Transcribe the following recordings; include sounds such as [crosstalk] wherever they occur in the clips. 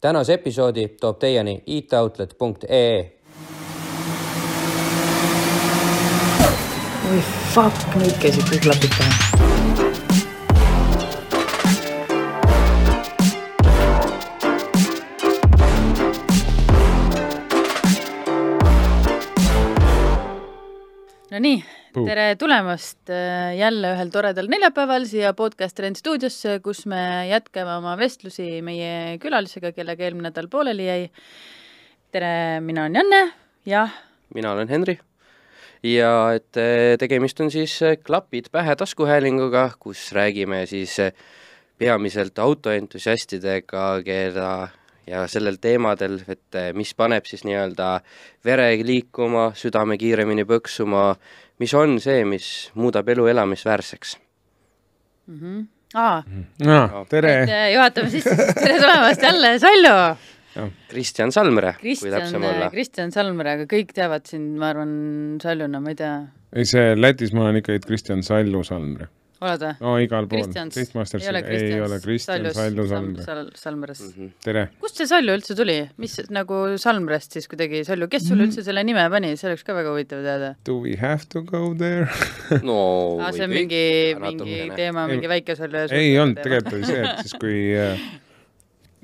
tänase episoodi toob teieni itoutlet.ee. oi fuck, nüüd käisid kõik klapid pähe. Nonii, Puu. Tere tulemast äh, jälle ühel toredal neljapäeval siia Podcast Trend stuudiosse, kus me jätkame oma vestlusi meie külalisega, kellega eelmine nädal pooleli jäi. tere, mina olen Janne ja mina olen Henri ja et eh, tegemist on siis eh, Klapid pähe taskuhäälinguga, kus räägime siis peamiselt autoentusiastidega, keda ja sellel teemadel, et mis paneb siis nii-öelda vere liikuma, südame kiiremini põksuma, mis on see, mis muudab elu elamisväärseks. mm -hmm. aa, no, tere. Et äh, juhatame sisse, siis tere tulemast jälle, Sallu! Kristjan Salmre, kui täpsem olla, Kristjan Salmre, aga kõik teavad sind, ma arvan, Saljuna, ma ei tea, ei see Lätis ma olen ikkagi Kristjan Sallu Salmre oled või? no igal pool. Kristjans, Tastemakers ei ole Kristjan Saljus. Sallu Sal- Salmre Sal- Salmres. Mm.. Mhm. tere. Kust see Salju üldse tuli, mis nagu Salmrest siis kuidagi Salju, kes sulle üldse selle nime pani, see oleks ka väga huvitav teada. do we have to go there? [laughs] No aa, see on mingi, mingi teema, mingi väike Salju ja ei olnud, tegelikult oli see, et siis kui äh, [laughs]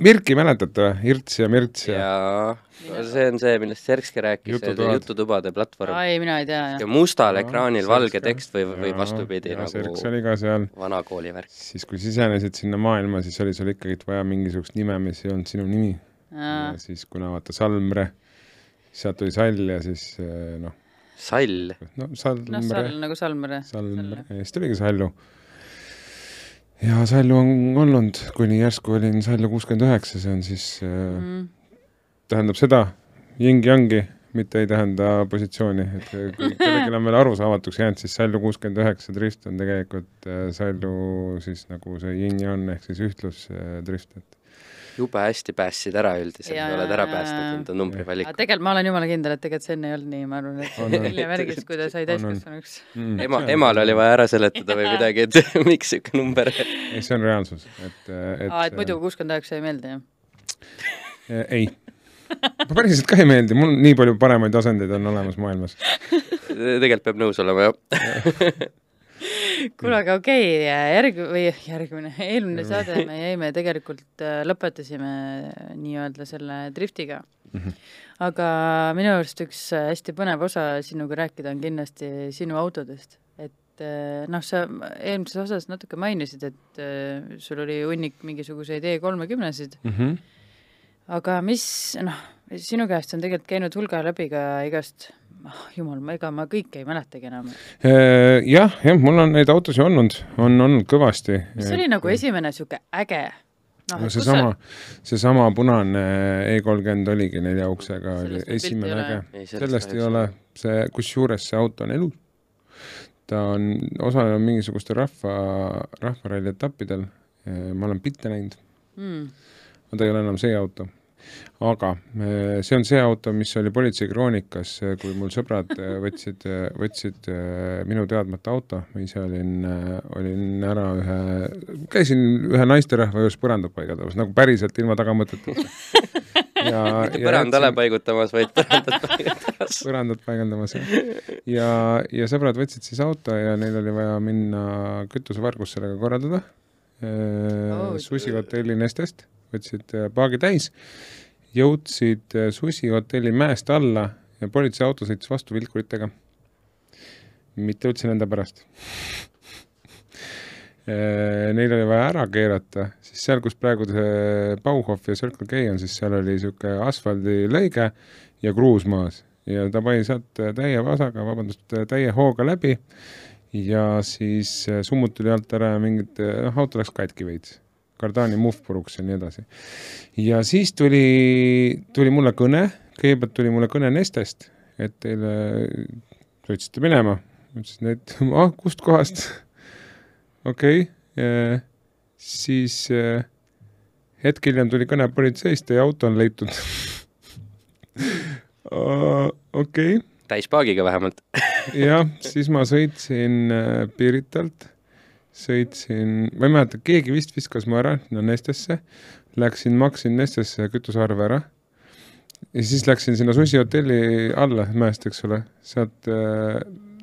Mirki mäletate või, Irts ja Mirts ja, jaa, see on see, millest Serski rääkis, jututubade platvorm. ei, mina ei tea, ja jah. mustal Jaa, ekraanil Serks valge tekst või, või vastupidi ja Serks nagu oli ka seal, vana kooli värk. siis kui sisenesid sinna maailma, siis oli sul ikkagi vaja mingisugust nime, mis ei olnud sinu nimi. ja siis kuna vaata Salmre, sealt tuli Sall ja siis äh, noh, Sall, no noh, Salmre Sall nagu Salmre. Salmre, ja siis tuligi Sallu. Ja Sallu on olnud, kuni järsku olin Sallu kuuskümmend üheksa, see on siis äh, Mm. tähendab seda, yin-yang'i, mitte ei tähenda positsiooni, et kui [laughs] kellelgi on veel arusaamatuks jäänud, siis Sallu kuuskümmend üheksa drift on tegelikult äh, Sallu siis nagu see yin-yang ehk siis ühtlusdrift, et jube hästi päästsid ära üldiselt, oled ära päästnud enda numbri aga valiku. tegelikult ma olen jumala kindel, et tegelikult see enne ei olnud nii, ma arvan, et hiljem värgis, kui ta sai täiskasvanuks. mm, ema, emale oli vaja ära seletada või midagi, et [laughs] miks siuke number. ei, see on reaalsus, et, et aa, et muidu kuuskümmend üheksa ei meeldi, jah? ei. päriselt ka ei meeldi, mul nii palju paremaid asendeid on olemas maailmas. tegelikult peab nõus olema, jah. [laughs] kuule, aga okei okay,, järg- või järgmine, eelmine saade me jäime tegelikult, lõpetasime nii-öelda selle driftiga mm. -hmm. aga minu arust üks äh, hästi põnev osa sinuga rääkida on kindlasti sinu autodest, et äh, noh, sa eelmises osas natuke mainisid, et äh, sul oli hunnik mingisuguseid E kolmekümnesid, Mm -hmm. aga mis noh, sinu käest on tegelikult käinud hulga läbi ka igast oh, jumal, ega ma kõike ei mäletagi enam. Äh, jah, jah, mul on neid autosid olnud, on olnud kõvasti. mis oli nagu esimene niisugune äge noh, no seesama, seesama punane E kolmkümmend oligi nelja uksega, oli esimene äge. Sellest ei ole see, kusjuures see auto on elus. ta on osalenud mingisugustel rahva, rahvaralli etappidel, ma olen pilte näinud, mm, aga ta ei ole enam see auto. Aga eh, see on see auto, mis oli Politsei kroonikas, kui mul sõbrad eh, [laughs] võtsid, võtsid minu teadmata auto, ma ise olin, olin ära ühe, käisin ühe naisterahva juures põrandat paigatamas, nagu päriselt ilma tagamõteteta. [laughs] ja, mitte põrandale paigutamas, vaid põrandat [laughs] paigutamas. põrandat paigaldamas jah. ja, ja sõbrad võtsid siis auto ja neil oli vaja minna kütusevargus sellega korraldada oh,. Susi hotelli Nestest, võtsid äh, paagi täis, jõudsid äh, Susi hotelli mäest alla ja politseiauto sõitis vastu vilkuritega. mitte üldse nende pärast. [laughs] Neil oli vaja ära keerata, siis seal, kus praegu see Bauhof ja Circle K on, siis seal oli niisugune asfaldilõige ja kruus maas ja ta pani sealt täie vasaga, vabandust, täie hooga läbi ja siis äh, summut tuli alt ära ja mingid, noh, auto läks katki veits. Kardaani muhv puruks ja nii edasi. ja siis tuli, tuli mulle kõne, kõigepealt tuli mulle kõne Nestest, et teile sõitsite minema. ma ütlesin, et [laughs] ah, kustkohast? okei okay., siis äh, hetk hiljem tuli kõne politseist, teie auto on leitud. [laughs] okei, täispaagiga vähemalt. jah, siis ma sõitsin äh, Piritalt, sõitsin, ma ei mäleta, keegi vist viskas mu ära Nestesse, läksin, maksin Nestesse kütusearve ära. Ja siis läksin sinna Susi hotelli alla mäest, eks ole, sealt äh,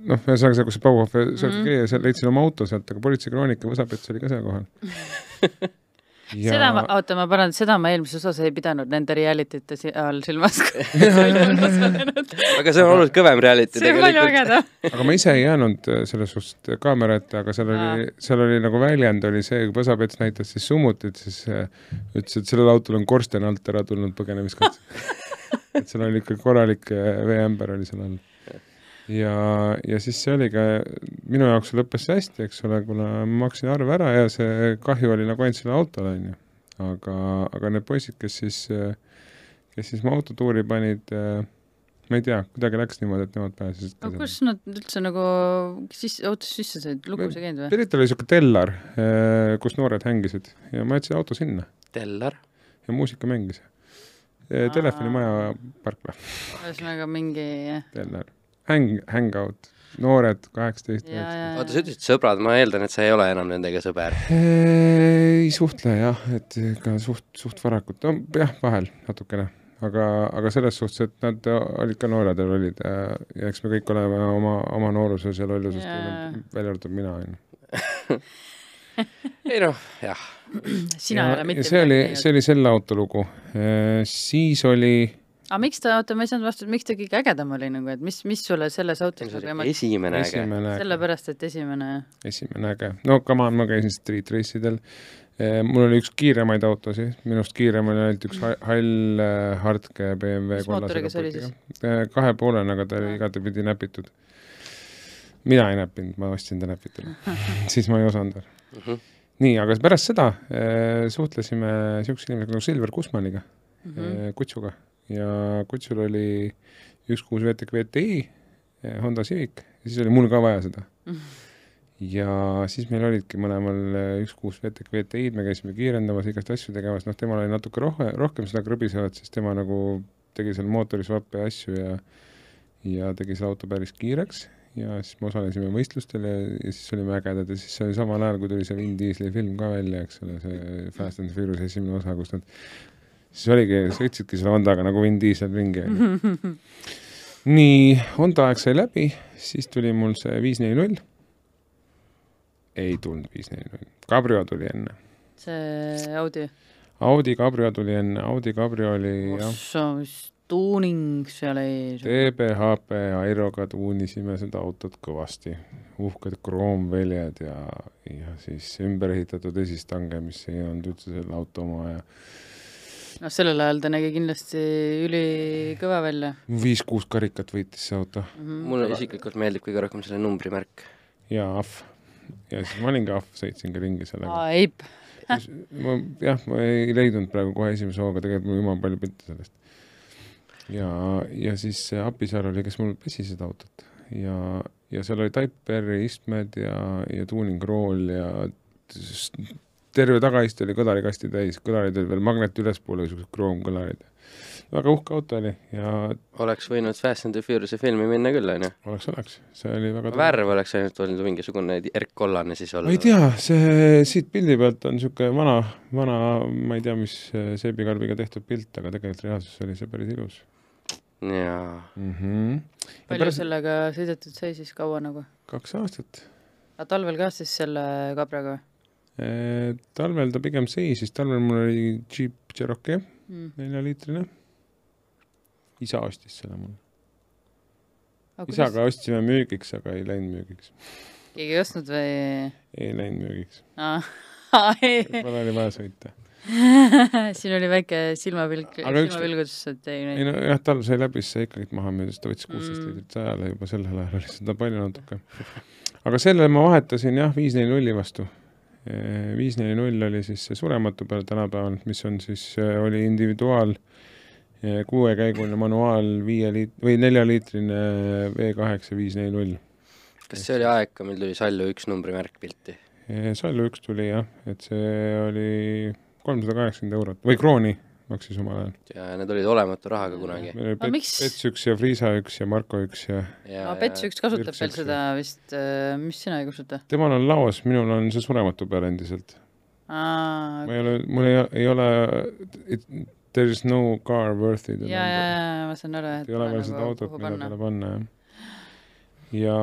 noh, ühesõnaga seal, kus see Bauhof seal mm. seal leidsin oma auto sealt, aga politseikroonika võsapets oli ka seal kohal [laughs] ja... seda ma, oota, ma parandan, seda ma eelmises osas ei pidanud nende reality te all silmas. see [laughs] aga see on olnud kõvem reality on palju tegelikult. ägedam. aga ma ise ei jäänud äh, selles suhtes kaamera ette, aga seal oli, seal oli nagu väljend oli see, kui Võsapets näitas siis summutit, siis äh, ütles, et sellel autol on korsten alt ära tulnud põgenemiskatse [laughs] et seal oli ikka korralik äh, veeämber oli seal all. Ja, ja siis see oli ka, minu jaoks lõppes see hästi, eks ole, kuna ma maksin arve ära ja see kahju oli nagu ainult sellele autole, onju. aga, aga need poisid, kes siis, kes siis mu autotuuri panid, ma ei tea, kuidagi läks niimoodi, et nemad pääsesid aga kus nad üldse nagu sisse, autosse sisse said, lukus ei käinud või? Pirital oli niisugune tellar, kus noored hängisid ja ma jätsin auto sinna Tellar. ja muusika mängis. Aa. Telefonimaja parkla, ühesõnaga mingi, tellar. Häng, hangout, noored kaheksateist, jaa. oota, sa ütlesid sõbrad, ma eeldan, et sa ei ole enam nendega sõber. ei suhtle jah, et ka suht, suht varakult, no jah, vahel natukene, aga, aga selles suhtes, et nad olid ka noored ja lollid ja, ja eks me kõik oleme oma, oma nooruses ja lolluses Jaa. teinud, välja arvatud mina, onju. [laughs] ei noh, jah. sina ei ole mitte see oli, see oli selle auto lugu. siis oli aga miks ta, oota, ma ei saanud vastust, miks ta kõige ägedam oli nagu, et mis, mis sulle selles autos nagu oli ema-, esimene äge. sellepärast, et esimene, esimene äge. no come on, ma käisin street race idel. mul oli üks kiiremaid autosid, minust kiirem oli ainult üks ha- hall äh, hardke BMW Mis mootoriga see oli siis? kahe poolene, aga ta oli igatepidi näpitud. mina ei näppinud, ma ostsin ta näpituna [laughs] siis ma ei osanud veel Mhm. nii, aga pärast seda suhtlesime niisuguse inimesega nagu Silver Kusmaniga mm. -hmm. Kutsuga ja Kutsul oli üks kuus VTK VTI, äh, Honda Civic siis oli mul ka vaja seda. Mhm. [laughs] ja siis meil olidki mõlemal äh, üks kuus VTK VTI-d, me käisime kiirendamas, igast asju tegemas, noh, temal oli natuke rohkem, rohkem seda krõbisevat, siis tema nagu tegi seal mootori swap'e ja asju ja ja tegi selle auto päris kiireks. Ja siis me osalesime võistlustel ja, ja siis olime ägedad. Ja siis see oli samal ajal, kui tuli see Vin Diesli film ka välja, eks ole, see Fast and Furious esimene osa, kus nad siis oligi, sõitsidki selle Hondaga nagu Vin Diesel ringi, onju. nii, Honda aeg sai läbi, siis tuli mul see viis neli null. ei tulnud viis neli null, Cabrio tuli enne. see Audi, Audi Cabrio tuli enne, Audi Cabrio oli ossa, mis tuuning seal ees. TBHP Airoga tuunisime seda autot kõvasti, uhked kroomväljad ja, ja siis ümber ehitatud esistange, mis ei olnud üldse selle auto oma ja noh, sellel ajal ta nägi kindlasti ülikõva välja viis-kuus karikat võitis see auto mm. -hmm. mulle isiklikult meeldib kõige rohkem selle numbrimärk. ja ahv. ja siis ma olin ka ahv, sõitsingi ringi sellega. aa, Eip. ma jah, ma ei leidnud praegu kohe esimese hooga, tegelikult mul jumala palju pilte sellest. ja, ja siis see Apisaar oli, kes mul pesi seda autot ja, ja seal oli Type R-i istmed ja, ja tuuningrool ja terve tagaiste oli kõlarikasti täis, kõlarid olid veel magnet ülespoole, niisugused kroomkõlarid. väga uhke auto oli ja oleks võinud Fast and the Furious'i filmi minna küll, onju. oleks, oleks, see oli väga värv oleks ainult olnud mingisugune erkkollane siis olla. ma ei tea, see siit pildi pealt on niisugune vana, vana, ma ei tea, mis seebikarbiga tehtud pilt, aga tegelikult reaalsuses oli see päris ilus jaa. mm. -hmm. palju pärast... sellega sõidetud sai siis kaua nagu? kaks aastat aga talvel ka siis selle kabraga e,. talvel ta pigem seisis, talvel mul oli Jeep Cherokee mm.? neljaliitrine. isa ostis selle mulle. Kuidas... isaga ostsime müügiks, aga ei läinud müügiks. keegi ei ostnud või? ei läinud müügiks. [laughs] mul oli vaja sõita. [laughs] siin oli väike silmapilk, silmapilgutus, et ei, ei no jah, talv sai läbi, siis sai ikkagi maha müüa, sest ta võttis kuusteist Mm. liitrit sajale juba sellel ajal oli seda palju natuke. aga selle ma vahetasin jah, viis neli nulli vastu. Viis neli null oli siis see surematu peal tänapäeval, mis on siis, oli individuaal kuuekäiguline manuaal viie liit- või neljaliitrine V kaheksa viis neli null. kas see oli aeg ka, mil tuli Sallu üks numbrimärk pilti? Sallu üks tuli jah, et see oli kolmsada kaheksakümmend eurot või krooni maksis omal ajal. ja need olid olematu rahaga kunagi. meil oli Aga Pets, miks- Pets üks ja Friisa üks ja Marko üks ja aga Pets üks kasutab Virks veel seda vist, mis sina ei kasuta? temal on laos, minul on see surematu peal endiselt. aa, ma ei ole, mul ei, ei ole, there is no car worth it. ja, ja, ja ma saan aru, et ei ole veel pole seda nagu autot, mille peale panna, jah. ja,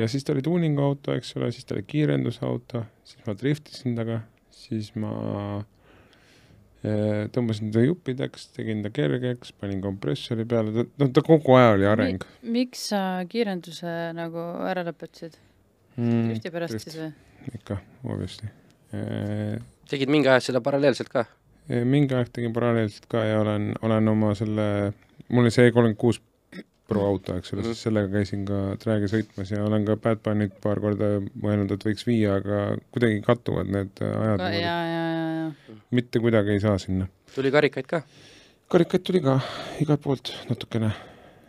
ja siis ta oli tuuninguauto, eks ole, siis ta oli kiirendusauto, siis ma driftisin temaga, siis ma eh, tõmbasin ta juppideks, tegin ta kergeks, panin kompressori peale, noh, ta kogu aja oli areng. miks sa kiirenduse nagu ära lõpetasid? Mm, drifti pärast drift. siis või? ikka, obviously eh,. tegid mingi aja seda paralleelselt ka? mingi aeg tegin paralleelselt ka ja olen, olen oma selle, mul oli see E kolmkümmend kuus Pro auto, eks ole, Mhm. siis sellega käisin ka träägi sõitmas ja olen ka Bad Bunnyt paar korda mõelnud, et võiks viia, aga kuidagi kattuvad need äh, ajad ja, ja, ja, mitte kuidagi ei saa sinna. tuli karikaid ka? karikaid tuli ka igalt poolt natukene,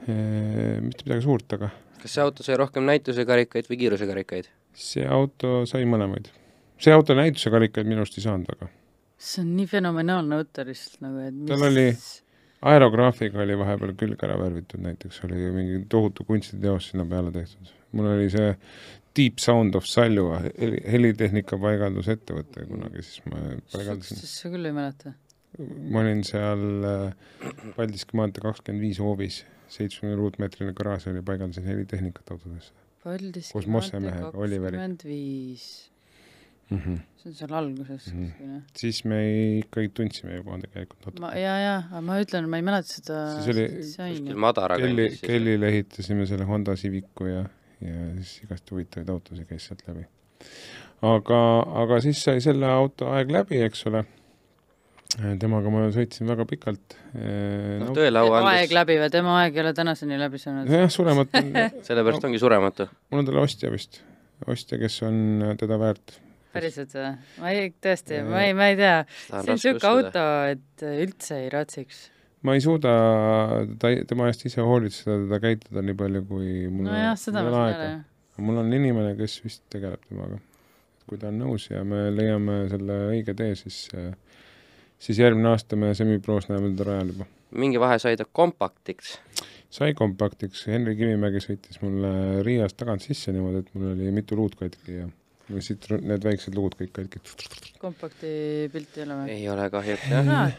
mitte midagi suurt, aga kas see auto sai rohkem näitusekarikaid või kiirusekarikaid? see auto sai mõlemaid. see auto näitusekarikaid minu arust ei saanud väga. see on nii fenomenaalne auto lihtsalt nagu, et mis Tal oli- aerograafiga oli vahepeal külg ära värvitud, näiteks oli mingi tohutu kunstiteos sinna peale tehtud. mul oli see Deep Sound of Salju heli- helitehnika paigaldusettevõte kunagi, siis ma paigaldasin, sa küll ei mäleta? ma olin seal äh, Paldiski maantee kakskümmend viis hoovis, seitsmekümne ruutmeetrine garaaž oli, paigaldasin helitehnikat autodesse Paldiski Oliveriga. kakskümmend viis, mm. -hmm. see on seal alguses Mhm. kuskil jah? siis me ikkagi tundsime juba tegelikult ma, natuke. ja, ja, aga ma ütlen, ma ei mäleta seda Siis oli kuskil. Madara siis. Kellile ehitasime selle Honda Civicu ja, ja siis igast huvitavaid autosid käis sealt läbi. aga, aga siis sai selle auto aeg läbi, eks ole. temaga ma sõitsin väga pikalt. noh, no, töölaua aeg andis, läbi või tema aeg ei ole tänaseni läbi saanud? jah, surematu [laughs] on, sellepärast ongi surematu. mul on talle ostja vist, ostja, kes on teda väärt. päriselt või? ma ei, tõesti, ma ei, ma ei tea. see on siuke auto, et üldse ei raatsiks. Ma ei suuda ta, tema eest ise hoolitseda, teda käituda nii palju, kui mul nojah, seda ma saan aega. aru. mul on inimene, kes vist tegeleb temaga. kui ta on nõus ja me leiame selle õige tee, siis, siis järgmine aasta me semiproos näeme teda rajal juba. mingi vahe sai ta kompaktiks. sai kompaktiks, Henri Kivimägi sõitis mulle Riiast tagant sisse niimoodi, et mul oli mitu luud katki ja ja siit need väiksed luud kõik katki. kompakti pilti ei ole või? ei ole kahjuks jah.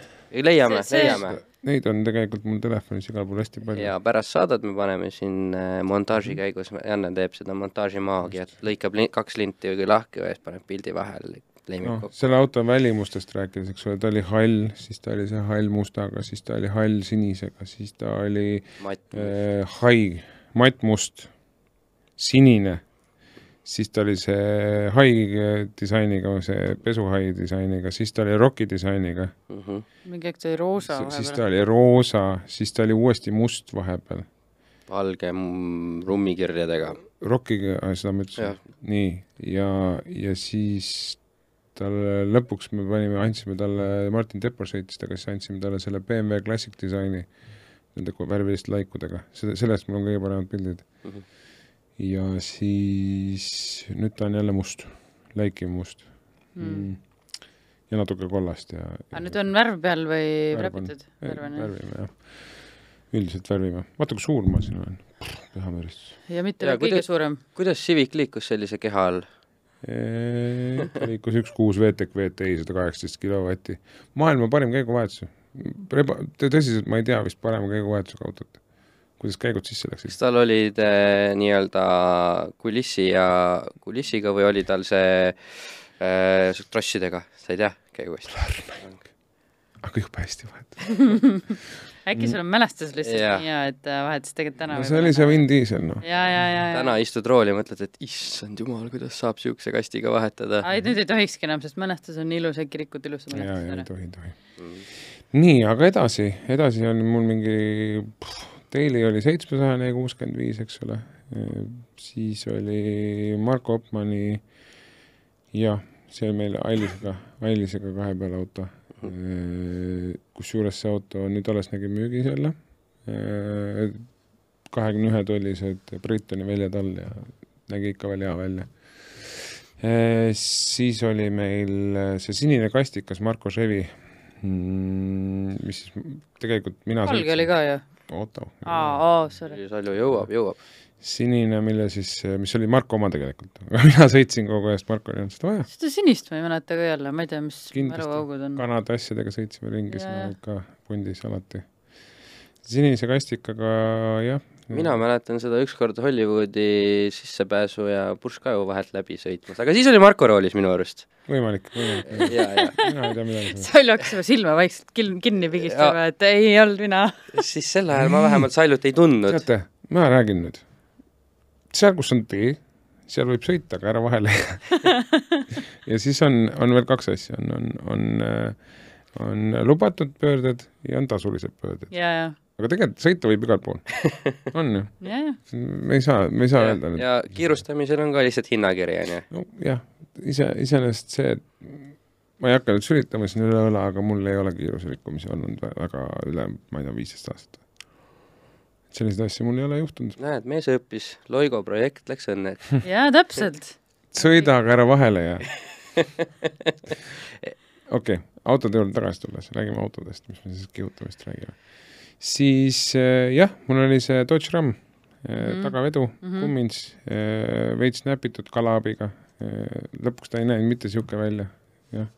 leiame, leiame. Neid on tegelikult mul telefonis igal pool hästi palju. ja pärast saadad me paneme siin äh, montaaži käigus, Janne teeb seda montaažimaagiat, lõikab li kaks linti või lahki ja siis paneb pildi vahele, lõimib noh, kokku. selle auto välimustest rääkides, eks ole, ta oli hall, siis ta oli see hall mustaga, siis ta oli hall sinisega, siis ta oli äh, hai, mattmust, sinine, siis ta oli see hai disainiga, see pesuhai disainiga, siis ta oli roki disainiga, Mhm. mingi aeg ta oli roosa siis ta vahepeal. oli roosa, siis ta oli uuesti must vahepeal, valge mm, rummikirjadega. rokiga, seda ma ütlesin, nii, ja, ja siis talle lõpuks me panime, andsime talle, Martin Tepor sõitis temaga, siis andsime talle selle BMW Classic disaini nende värviliste laikudega, selle, sellest mul on kõige paremad pildid Mhm. Ja siis nüüd ta on jälle must, läikiv must Mm. mm.. ja natuke kollast ja. aga nüüd on värv peal või jah? värvime jah, üldiselt värvime, vaata kui suur ma siin olen, pühamüristus. ja mitte Ja kõige kuidas- suurem. kuidas Civic liikus sellise keha all? ta liikus üks kuus VTEC VTI sada kaheksateist kilovatti, maailma parim käiguvahetus. Reba-, tõsiselt ma ei tea vist parema käiguvahetusega autot. Kuidas käigud sisse läksid kas? tal olid äh, nii-öelda kulissi ja kulissiga või oli tal see äh, trossidega, sa ei tea, käigu hästi. aga jube hästi vahetas. [laughs] äkki sul on mälestus lihtsalt Jaa. nii hea, et äh, vahetasid tegelikult täna no see oli see Vin Diesel noh. ja, ja, ja, ja. täna istud rooli ja mõtled, et issand jumal, kuidas saab siukse kastiga vahetada. ai, nüüd ei tohikski enam, sest mälestus on ilus, äkki rikud ilusa ja, ja mälestuse ei ära. tohi, ei tohi. Mm. nii, aga edasi, edasi on mul mingi, Daily oli seitsmesajane ja kuuskümmend viis, eks ole. siis oli Marko Opmani, jah, see oli meil Ailisega, Ailisega kahe peale auto. kusjuures see auto nüüd alles nägi müügis jälle. kahekümne ühe tollised Brightoni väljad all ja nägi ikka veel hea välja. siis oli meil see sinine kastikas Marko Chevy, mis siis tegelikult mina valge oli ka ju. auto. aa, aa, sorry. Salju jõuab, jõuab. sinine, mille siis, mis oli Marko oma tegelikult, [laughs] aga mina sõitsin kogu aeg, Marko ei olnud seda vaja. seda sinist ma ei mäleta ka jälle, ma ei tea, mis mäluaugud on. kanade asjadega sõitsime ringi Jaa. yeah. ka pundis alati. sinise kastikaga jah. Mina mäletan seda ükskord Hollywoodi sissepääsu ja purskkaevu vahelt läbi sõitmas, aga siis oli Marko roolis minu arust. võimalik, võimalik. ja, ja mina ei tea midagi. Salju hakkas juba silma vaikselt kin-, kinni pigistama, et ei olnud mina. [laughs] siis sel ajal ma vähemalt Saljut ei tundnud. teate, ma räägin nüüd. seal, kus on tee, seal võib sõita, aga ära vahele [laughs] ja siis on, on veel kaks asja, on, on, on, on lubatud pöörded ja on tasulised pöörded. ja, ja, aga tegelikult sõita võib igal pool. [laughs] on ju, ja, ja. me ei saa, me ei saa öelda nüüd. ja kiirustamisel on ka lihtsalt hinnakiri, on ju. nojah, ise, iseenesest see, et ma ei hakka nüüd sülitama siin üle õla, aga mul ei ole kiiruserikkumisi olnud vä- väga üle, ma ei tea, viisteist aastat. selliseid asju mul ei ole juhtunud. näed, mees õppis, Loigo projekt läks õnneks. [laughs] jaa, täpselt. sõida, aga ära vahele jää. [laughs] okei okay,, autode juurde tagasi tulles, räägime autodest, mis me siis kihutamist räägime. Siis äh, jah, mul oli see Dodge Ram Mhm. tagavedu mm. -hmm. kummins äh,, veits näpitud kalaabiga lõpuks ta ei näinud mitte niisugune välja, jah.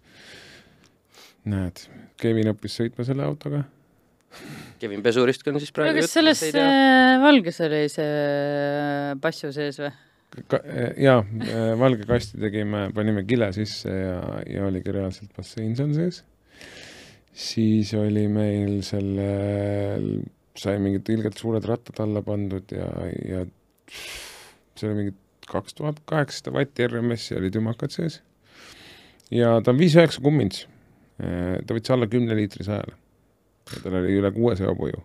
näed, Kevin õppis sõitma selle autoga. Kevin Pesurist on siis praegu kas selles äh, valges oli see passu sees või? ka, jaa, valge kasti tegime, panime kile sisse ja, ja oligi reaalselt bassein seal sees. Siis oli meil sellel, sai mingid ilgelt suured rattad alla pandud ja, ja see oli mingi kaks tuhat kaheksasada vatti RMS-i olid ümakad sees. ja ta on viis üheksa kummins. ta võttis alla kümne liitri sajale. ja tal oli üle kuuesaja hobuju.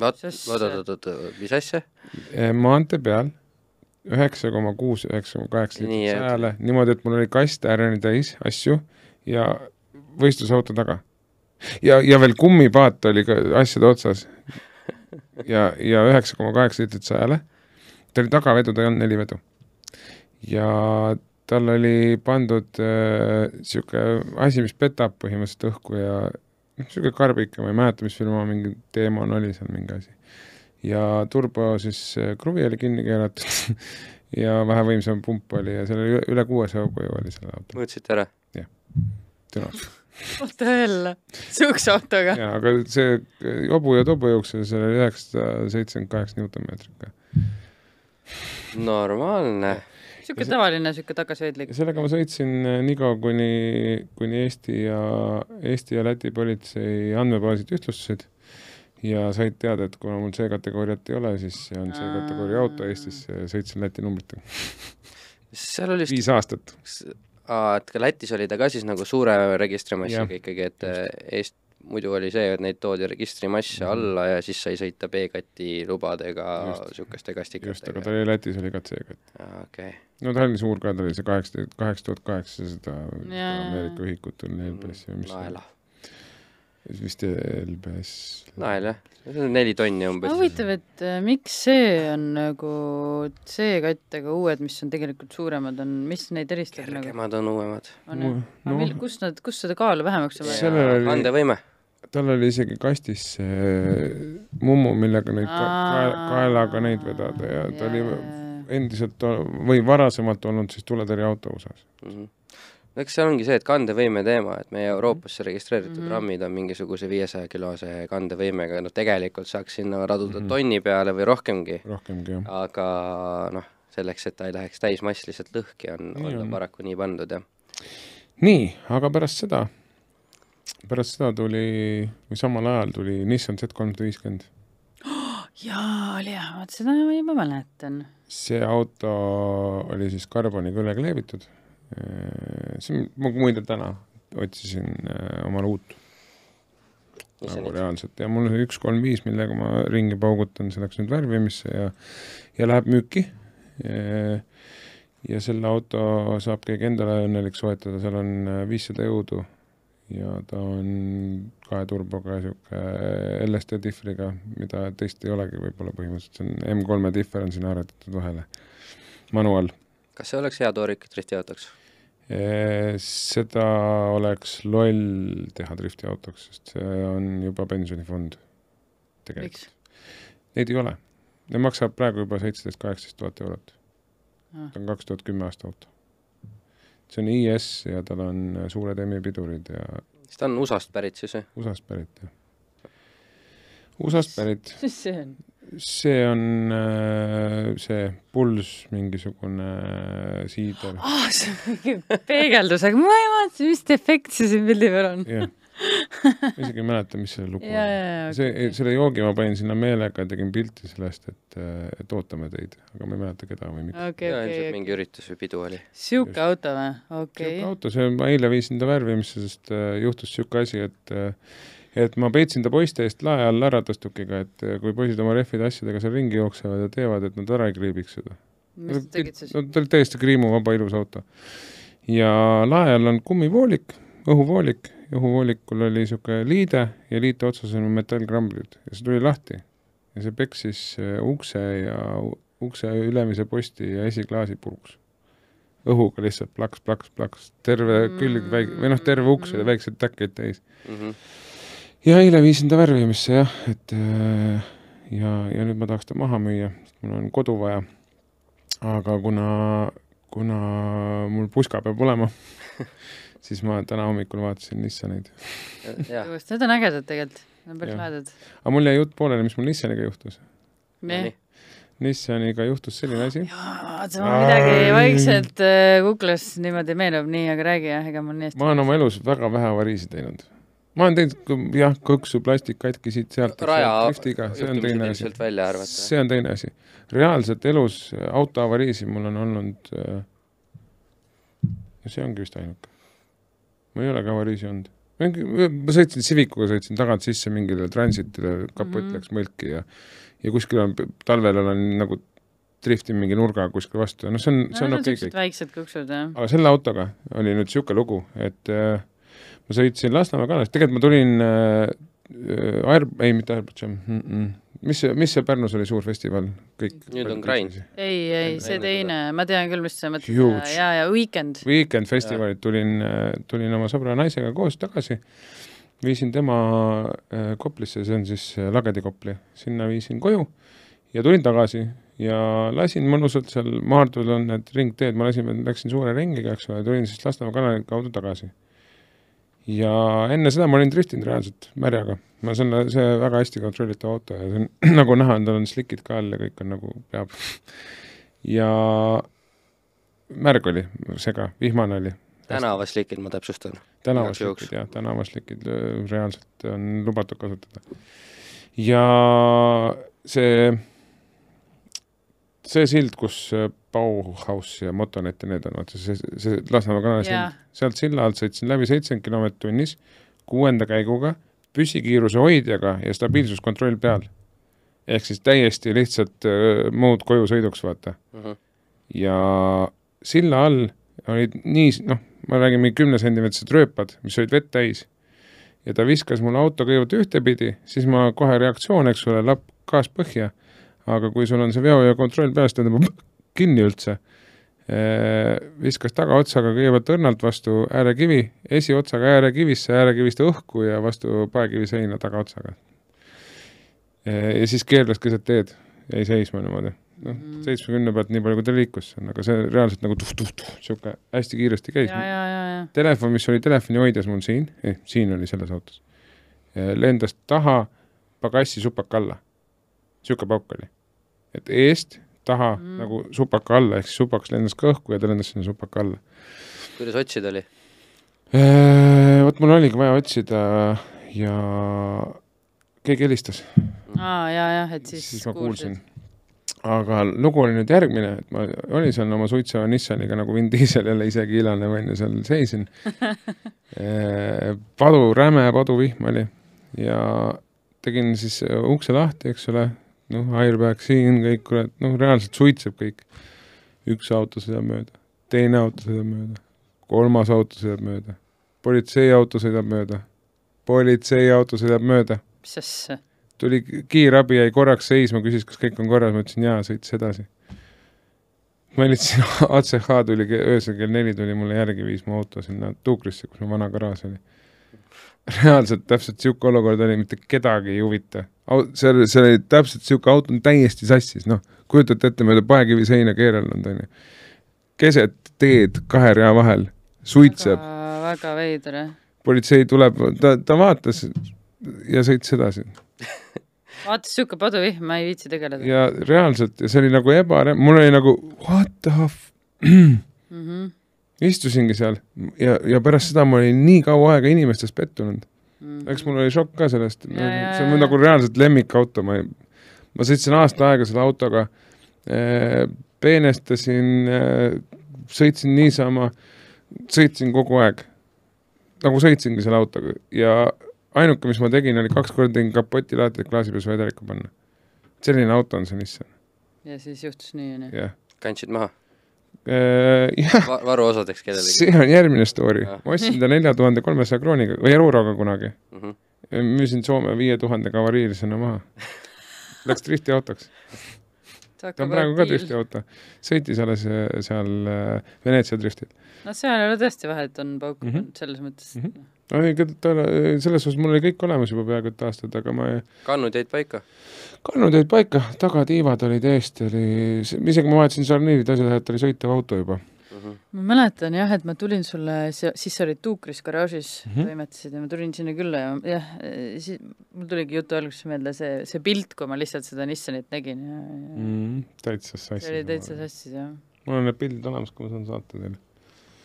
vot, oot, oot, oot, mis asja? maantee peal üheksa koma kuus, üheksa koma kaheksa liitrit et- sajale, niimoodi, et mul oli kast ääreni täis asju ja võistlusauto taga. ja, ja veel kummipaat oli ka asjade otsas. ja, ja üheksa koma kaheksa liitrit sajale. ta oli tagavedu, ta ei olnud nelivedu. ja tal oli pandud niisugune äh, asi, mis petab põhimõtteliselt õhku ja noh, niisugune karbike, ma ei mäleta, mis firma mingi teemon oli seal mingi asi ja turbo siis äh, kruvi oli kinni keeratud [laughs] ja vähe võimsam pump oli ja seal oli üle- kuuesaja hõuguju oli sellel autol, mõõtsite ära? dünaamik. Oota jälle, sihukese autoga. jaa, aga see äh, hobu ja tobu jooksul seal oli üheksasada seitsekümmend kaheksa Newtonmeetrit normaalne. sihuke tavaline, sihuke tagasihoidlik ja. sellega ma sõitsin äh, nii kaua, kuni, kuni Eesti ja, Eesti ja Läti politsei andmebaasid ühtlustasid ja said teada, et kuna mul C-kategooriat ei ole, siis see on C-kategooria auto Eestis, sõitsin Läti numbritega. seal oli vist viis aastat. aa, et ka Lätis oli ta ka siis nagu suure registrimassiga ikkagi, et äh, Eest-, muidu oli see, et neid toodi registrimasse Mhm. alla ja siis sai sõita B-kati lubadega niisuguste just, aga kastikatega. ta oli Lätis oli ka C-kat. okei, no ta oli suur ka, ta oli see kaheksa, kaheksa tuhat kaheksasada. Ameerika ühikut oli LBS või mis see naela, oli, vist LBS. nael jah, see on neli tonni umbes. huvitav, et äh, miks see on nagu C-kattega uued, mis on tegelikult suuremad, on, mis neid eristab nagu? kergemad on uuemad. on jah? aga noh mil-, kus nad, kus seda kaalu vähemaks on vaja? Kandevõime, tal oli isegi kastis see mummu, millega neid ka, kae- kaelaga neid vedada ja ta oli endiselt või varasemalt olnud siis tuletõrjeauto USA-s. Mhm. no eks see ongi see, et kandevõime teema, et meie Euroopasse registreeritud mm Mhm. -hmm. rammid on mingisuguse viiesaja kilose kandevõimega, noh tegelikult saaks sinna raduda mm Mhm. -hmm. tonni peale või rohkemgi, rohkemgi jah. aga noh, selleks, et ta ei läheks täismass lihtsalt lõhki, on on. ta paraku nii pandud jah. nii, aga pärast seda, pärast seda tuli, või samal ajal tuli Nissan Z kolmsada viiskümmend. [gasps] jaa, oli jah, vot seda ma juba mäletan. see auto oli siis karboniga üle kleebitud. See on, ma muide täna otsisin äh, omale uut nagu reaalselt ja mul on üks kolm viis, millega ma ringi paugutan, see läks nüüd värvimisse ja ja läheb müüki. ja selle auto saab keegi endale õnnelik soetada, seal on äh, viissada jõudu ja ta on kahe turboga sihuke LSD difriga, mida teist ei olegi võib-olla põhimõtteliselt, see on M3-e differ on sinna arvutatud vahele, manuaal. kas see oleks hea toorik driftiautoks? Seda oleks loll teha driftiautoks, sest see on juba pensionifond. tegelikult. Neid ei ole. Need maksab praegu juba seitseteist, kaheksateist tuhat eurot. Ah. ta on kaks tuhat kümme aasta auto. see on IS ja tal on suured EM-i pidurid ja siis ta on USA-st pärit siis või? USA-st pärit, jah. USA-st pärit, [laughs] mis see on? See on äh, see Puls mingisugune äh, siider, aa, see on mingi peegeldus, aga ma ei vaata, mis efekt see siin pildi peal on. jah. ma isegi ei mäleta, mis selle lugu ja, on. see, selle joogi ma panin sinna meelega, tegin pilti sellest, et, et ootame teid, aga ma ei mäleta, keda või mida. okei, jaa, okei, ilmselt okei. mingi üritus või pidu oli. sihuke Just. auto või? okei sihuke. auto, see, ma eile viisin ta värvimisse, sest äh, juhtus sihuke asi, et äh, et ma peitsin ta poiste eest lae all ära tõstukiga, et äh, kui poisid oma rehvide asjadega seal ringi jooksevad ja teevad, et nad ära ei kriibiks seda. no ta oli täiesti kriimuvaba ilus auto. ja lae all on kummivoolik, õhuvoolik, õhuvoolikul oli niisugune liide ja liite otsas on metallkramblid ja see tuli lahti. ja see peksis äh, ukse ja ukse ülemise posti ja esiklaasi puruks. õhuga lihtsalt plaks, plaks, plaks, terve külg väike, või noh, terve uks oli väikseid täkkeid täis. Mhm. Ja eile viisin ta värvimisse jah, et äh, ja, ja nüüd ma tahaks ta maha müüa, sest mul on kodu vaja. aga kuna, kuna mul puska peab olema, [laughs] siis ma täna hommikul vaatasin Nissaneid. just, need on ägedad tegelikult, need on päris lahedad. aga mul jäi jutt pooleli, mis mul Nissaniga juhtus. nii. Nissaniga juhtus selline asi, vaata, mul midagi vaikselt äh, kuklas niimoodi meenub, nii, aga räägi jah, ega mul nii hästi ma olen oma elus väga vähe avariisid teinud. Ma olen teinud jah, kõksu plastik katki siit-sealt. raja driftiga, see on teine asi. ilmselt välja arvata. see on teine asi. reaalselt elus autoavariisi mul on olnud äh, ja see ongi vist ainuke. ma ei ole ka avariisi olnud. ma sõitsin Civicuga, sõitsin tagant sisse mingile transitile, kapott Mhm. läks mõlki ja ja kuskil on, talvel olen nagu driftin mingi nurga kuskil vastu ja noh, see on, see on okei siuksed kõik. väiksed kuksud jah. aga selle autoga oli nüüd niisugune lugu, et äh, ma sõitsin Lasnamäe kanalist, tegelikult ma tulin äh, äh, Air, ei mitte Airbus mm, -mm. mis see, mis see Pärnus oli suur festival, kõik Nüüd on Grind.. ei, ei, see teine, ma tean küll, mis sa mõtled. Huge. ja, ja Weekend. Weekend festivalid tulin, tulin oma sõbra naisega koos tagasi, viisin tema äh, Koplisse, see on siis äh, Lagedi-Kopli, sinna viisin koju ja tulin tagasi ja lasin mõnusalt seal Maardul on need ringteed, ma lasin, läksin suure ringiga, eks ole, tulin siis Lasnamäe kanali kaudu tagasi. Ja enne seda ma olin driftinud reaalselt märjaga, ma selle, see väga hästi kontrollitav auto ja see on [clears throat] nagu näha tal on slikid ka all ja kõik on nagu peab. ja märg oli, sega, vihmane oli tänavaslikid, ma täpsustan. tänavaslikid jah, tänavaslikid öö, reaalselt on lubatud kasutada. ja see, see sild, kus äh, Bauhaus ja Motonet ja need on, vaata see, see Lasnamäe kanali Jaa. sild, sealt silla alt sõitsin läbi seitsekümmend kilomeetrit tunnis, kuuenda käiguga, püsikiiruse hoidjaga ja stabiilsuskontroll peal. ehk siis täiesti lihtsalt äh, muud koju sõiduks, vaata Mhm. ja silla all olid nii, noh, ma räägin mingi kümnesentimeetrised rööpad, mis olid vett täis. ja ta viskas mul auto kõigepealt ühtepidi, siis ma kohe reaktsioon, eks ole, lapp gaas põhja. aga kui sul on see veo ja kontroll peas, ta tõmbab kinni üldse. viskas tagaotsaga kõigepealt õrnalt vastu äärekivi, esiotsaga äärekivisse, äärekivist õhku ja vastu paekivi seina tagaotsaga. ja siis keerles keset teed, jäi seisma niimoodi noh, Mm. seitsmekümne pealt nii palju, kui ta liikus, aga see reaalselt nagu tuh-tuh-tuh, niisugune hästi kiiresti käis telefon, mis oli telefoni hoidjas mul siin eh,, siin oli selles autos, lendas taha pagassi supaka alla. niisugune pauk oli. et eest taha Mm. nagu supaka alla, ehk siis supakas lendas ka õhku ja ta lendas sinna supaka alla. kuidas otsida oli? Vot mul oligi vaja otsida ja keegi helistas, aa, ja, jah, et siis, siis ma kuulsin. aga lugu oli nüüd järgmine, et ma olin seal oma suitseva Nissaniga nagu Vin Diesel jälle isegi ilane onju, seal seisin. [laughs] padu, räme paduvihm oli ja tegin siis ukse lahti, eks ole, noh, airbag siin kõik, kurat, noh, reaalselt suitseb kõik. üks auto sõidab mööda, teine auto sõidab mööda, kolmas auto sõidab mööda, politseiauto sõidab mööda, politseiauto sõidab mööda mis asja? tuli kiirabi, jäi korraks seisma, küsis, kas kõik on korras, ma ütlesin jaa, sõitis edasi. ma helitasin [laughs] ACH tuli öösel kell neli tuli mulle järgi, viis mu auto sinna Tuukrisse, kus mu vana garaaž oli. Reaalselt täpselt niisugune olukord oli, mitte kedagi ei huvita. see oli, see oli täpselt niisugune auto on täiesti sassis, noh, kujutate ette, mööda paekivi seina keerelnud, on ju. keset teed kahe rea vahel, suitseb, väga veider, jah. politsei tuleb, ta, ta vaatas ja sõitis edasi. [laughs] vaatas niisugune paduvihm, ma ei viitsi tegeleda. ja reaalselt, ja see oli nagu ebare-, mul oli nagu what the f- [clears throat] mm. -hmm. Istusingi seal ja, ja pärast seda ma olin nii kaua aega inimestes pettunud Mm -hmm. eks mul oli šokk ka sellest, see on nagu reaalselt lemmikauto, ma ei, ma sõitsin aasta aega selle autoga eh,, peenestasin eh,, sõitsin niisama, sõitsin kogu aeg. nagu sõitsingi selle autoga ja ainuke, mis ma tegin, oli kaks korda tegin kapoti lahti, et klaasi peal vedelikku panna. selline auto on see Nissan, ja siis juhtus nii, onju. kandsid maha Va, varuosadeks kellelegi see on järgmine story, ma ostsin ta nelja tuhande kolmesaja krooniga või euroga kunagi mm? -hmm. müüsin Soome viie tuhande kavariilisena maha. Läks driftiautoks, ta on praegu ka driftiauto, sõitis alles äh, seal äh, Veneetsia driftil. no seal ei ole tõesti vahet, on pauk mm. -hmm. selles mõttes mm. -hmm. ei, ta, selles suhtes mul oli kõik olemas juba peaaegu et aastad, aga ma ei kannud jäid paika kannud jäid paika, tagatiivad olid eest, oli, isegi ma vahetasin sarniirid, asjad, et oli sõitev auto juba. mm? -hmm. ma mäletan jah, et ma tulin sulle, siis sa olid Tuukris garaažis mm. -hmm. toimetasid ja ma tulin sinna külla ja jah, siis mul tuligi jutu alguses meelde see, see pilt, kui ma lihtsalt seda Nissanit nägin ja, ja Mm, täitsa sassis. see oli täitsa sassis jah. mul on need pildid olemas, kui ma saan saata teile.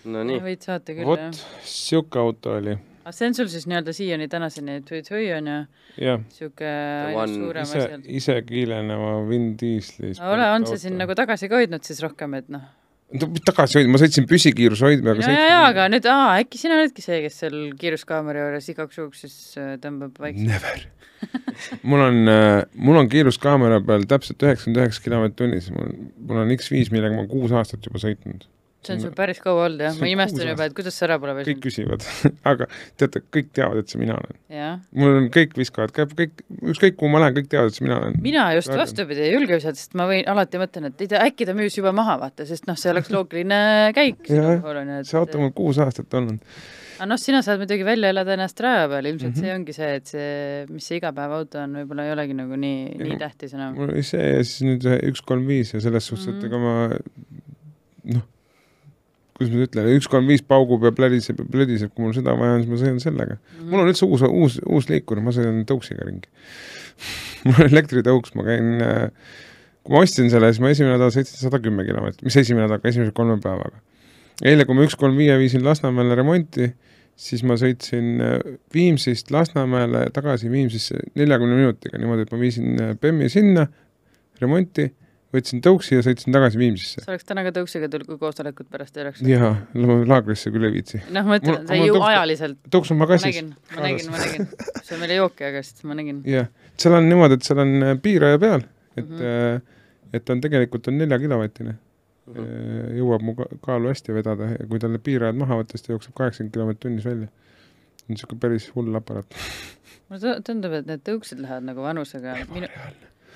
no nii, võid saata küll vot jah., sihuke auto oli, aga see on sul siis nii-öelda siiani tänaseni tui-tui on ju, sihuke ainult suurem ise asi, ise kiileneva Vin Diesli. ole, on see sind nagu tagasi ka hoidnud siis rohkem, et noh tagasi hoidma, ma sõitsin püsikiiruse hoidmega. ja, ja, ja, aga nüüd, aa, äkki sina oledki see, kes seal kiiruskaamera juures igaks juhuks siis äh, tõmbab vaikselt. Never mul on, mul on kiiruskaamera peal täpselt üheksakümmend üheksa kilomeetrit tunnis, mul, mul on X5, millega ma kuus aastat juba sõitnud. See on sul päris kaua olnud jah, ma on imestan juba, et kuidas see ära pole kõik väsinud. küsivad, [laughs] aga teate, kõik teavad, et see mina olen. mul on, kõik viskavad, käib kõik, ükskõik kuhu ma lähen, kõik teavad, et see mina olen. mina just vastupidi ei julge visata, sest ma võin, alati mõtlen, et ei tea, äkki ta müüs juba maha, vaata, sest noh, see oleks loogiline käik sinu puhul on ju, see auto mul kuus aastat olnud. aga noh, sina saad muidugi välja elada ennast raja peal, ilmselt mm. -hmm. see ongi see, et see, mis see igapäevaauto on, võib-olla ei olegi nagu nii, nii tähtis enam. mul oli see ja siis nüüd üks kolm viis ja selles suhtes, et Mhm. ega ma noh, kuidas ma ütlen, üks kolm viis paugub ja plädiseb ja plödiseb, kui mul seda vaja on, siis ma sõidan sellega. Mhm. mul on üldse uus, uus, uus liikur, ma sõidan tõuksiga ringi. [laughs] mul on elektritõuks, ma käin, kui ma ostsin selle, siis ma esimene nädal sõitsin sada kümme kilomeetrit, mis esimene nädal, esimese kolme päevaga. eile, kui ma üks kolm viie viisin Lasnamäele remonti, siis ma sõitsin äh, Viimsist Lasnamäele tagasi Viimsisse neljakümne minutiga, niimoodi, et ma viisin äh, BEM-i sinna remonti, võtsin tõuksi ja sõitsin tagasi Viimsisse. sa oleks täna ka tõuksiga tulnud, kui koosolekut pärast ei oleks. jaa, laagrisse küll ei viitsi. noh, ma ütlen see mul ju ajaliselt, tõuks on ma magassis. nägin, ma nägin, ma nägin, see on meile jooki jagasid, ma nägin. jah, seal on niimoodi, et seal on äh, piiraja peal, et mm, -hmm. et ta on tegelikult on neljakilovatine. Mhm. jõuab mu ka- kaalu hästi vedada ja kui talle piirajad maha võtta, siis ta jookseb kaheksakümmend kilomeetrit tunnis välja. niisugune päris hull aparaat. mulle tu- tundub, et need tõuksid lähevad nagu vanusega, minu,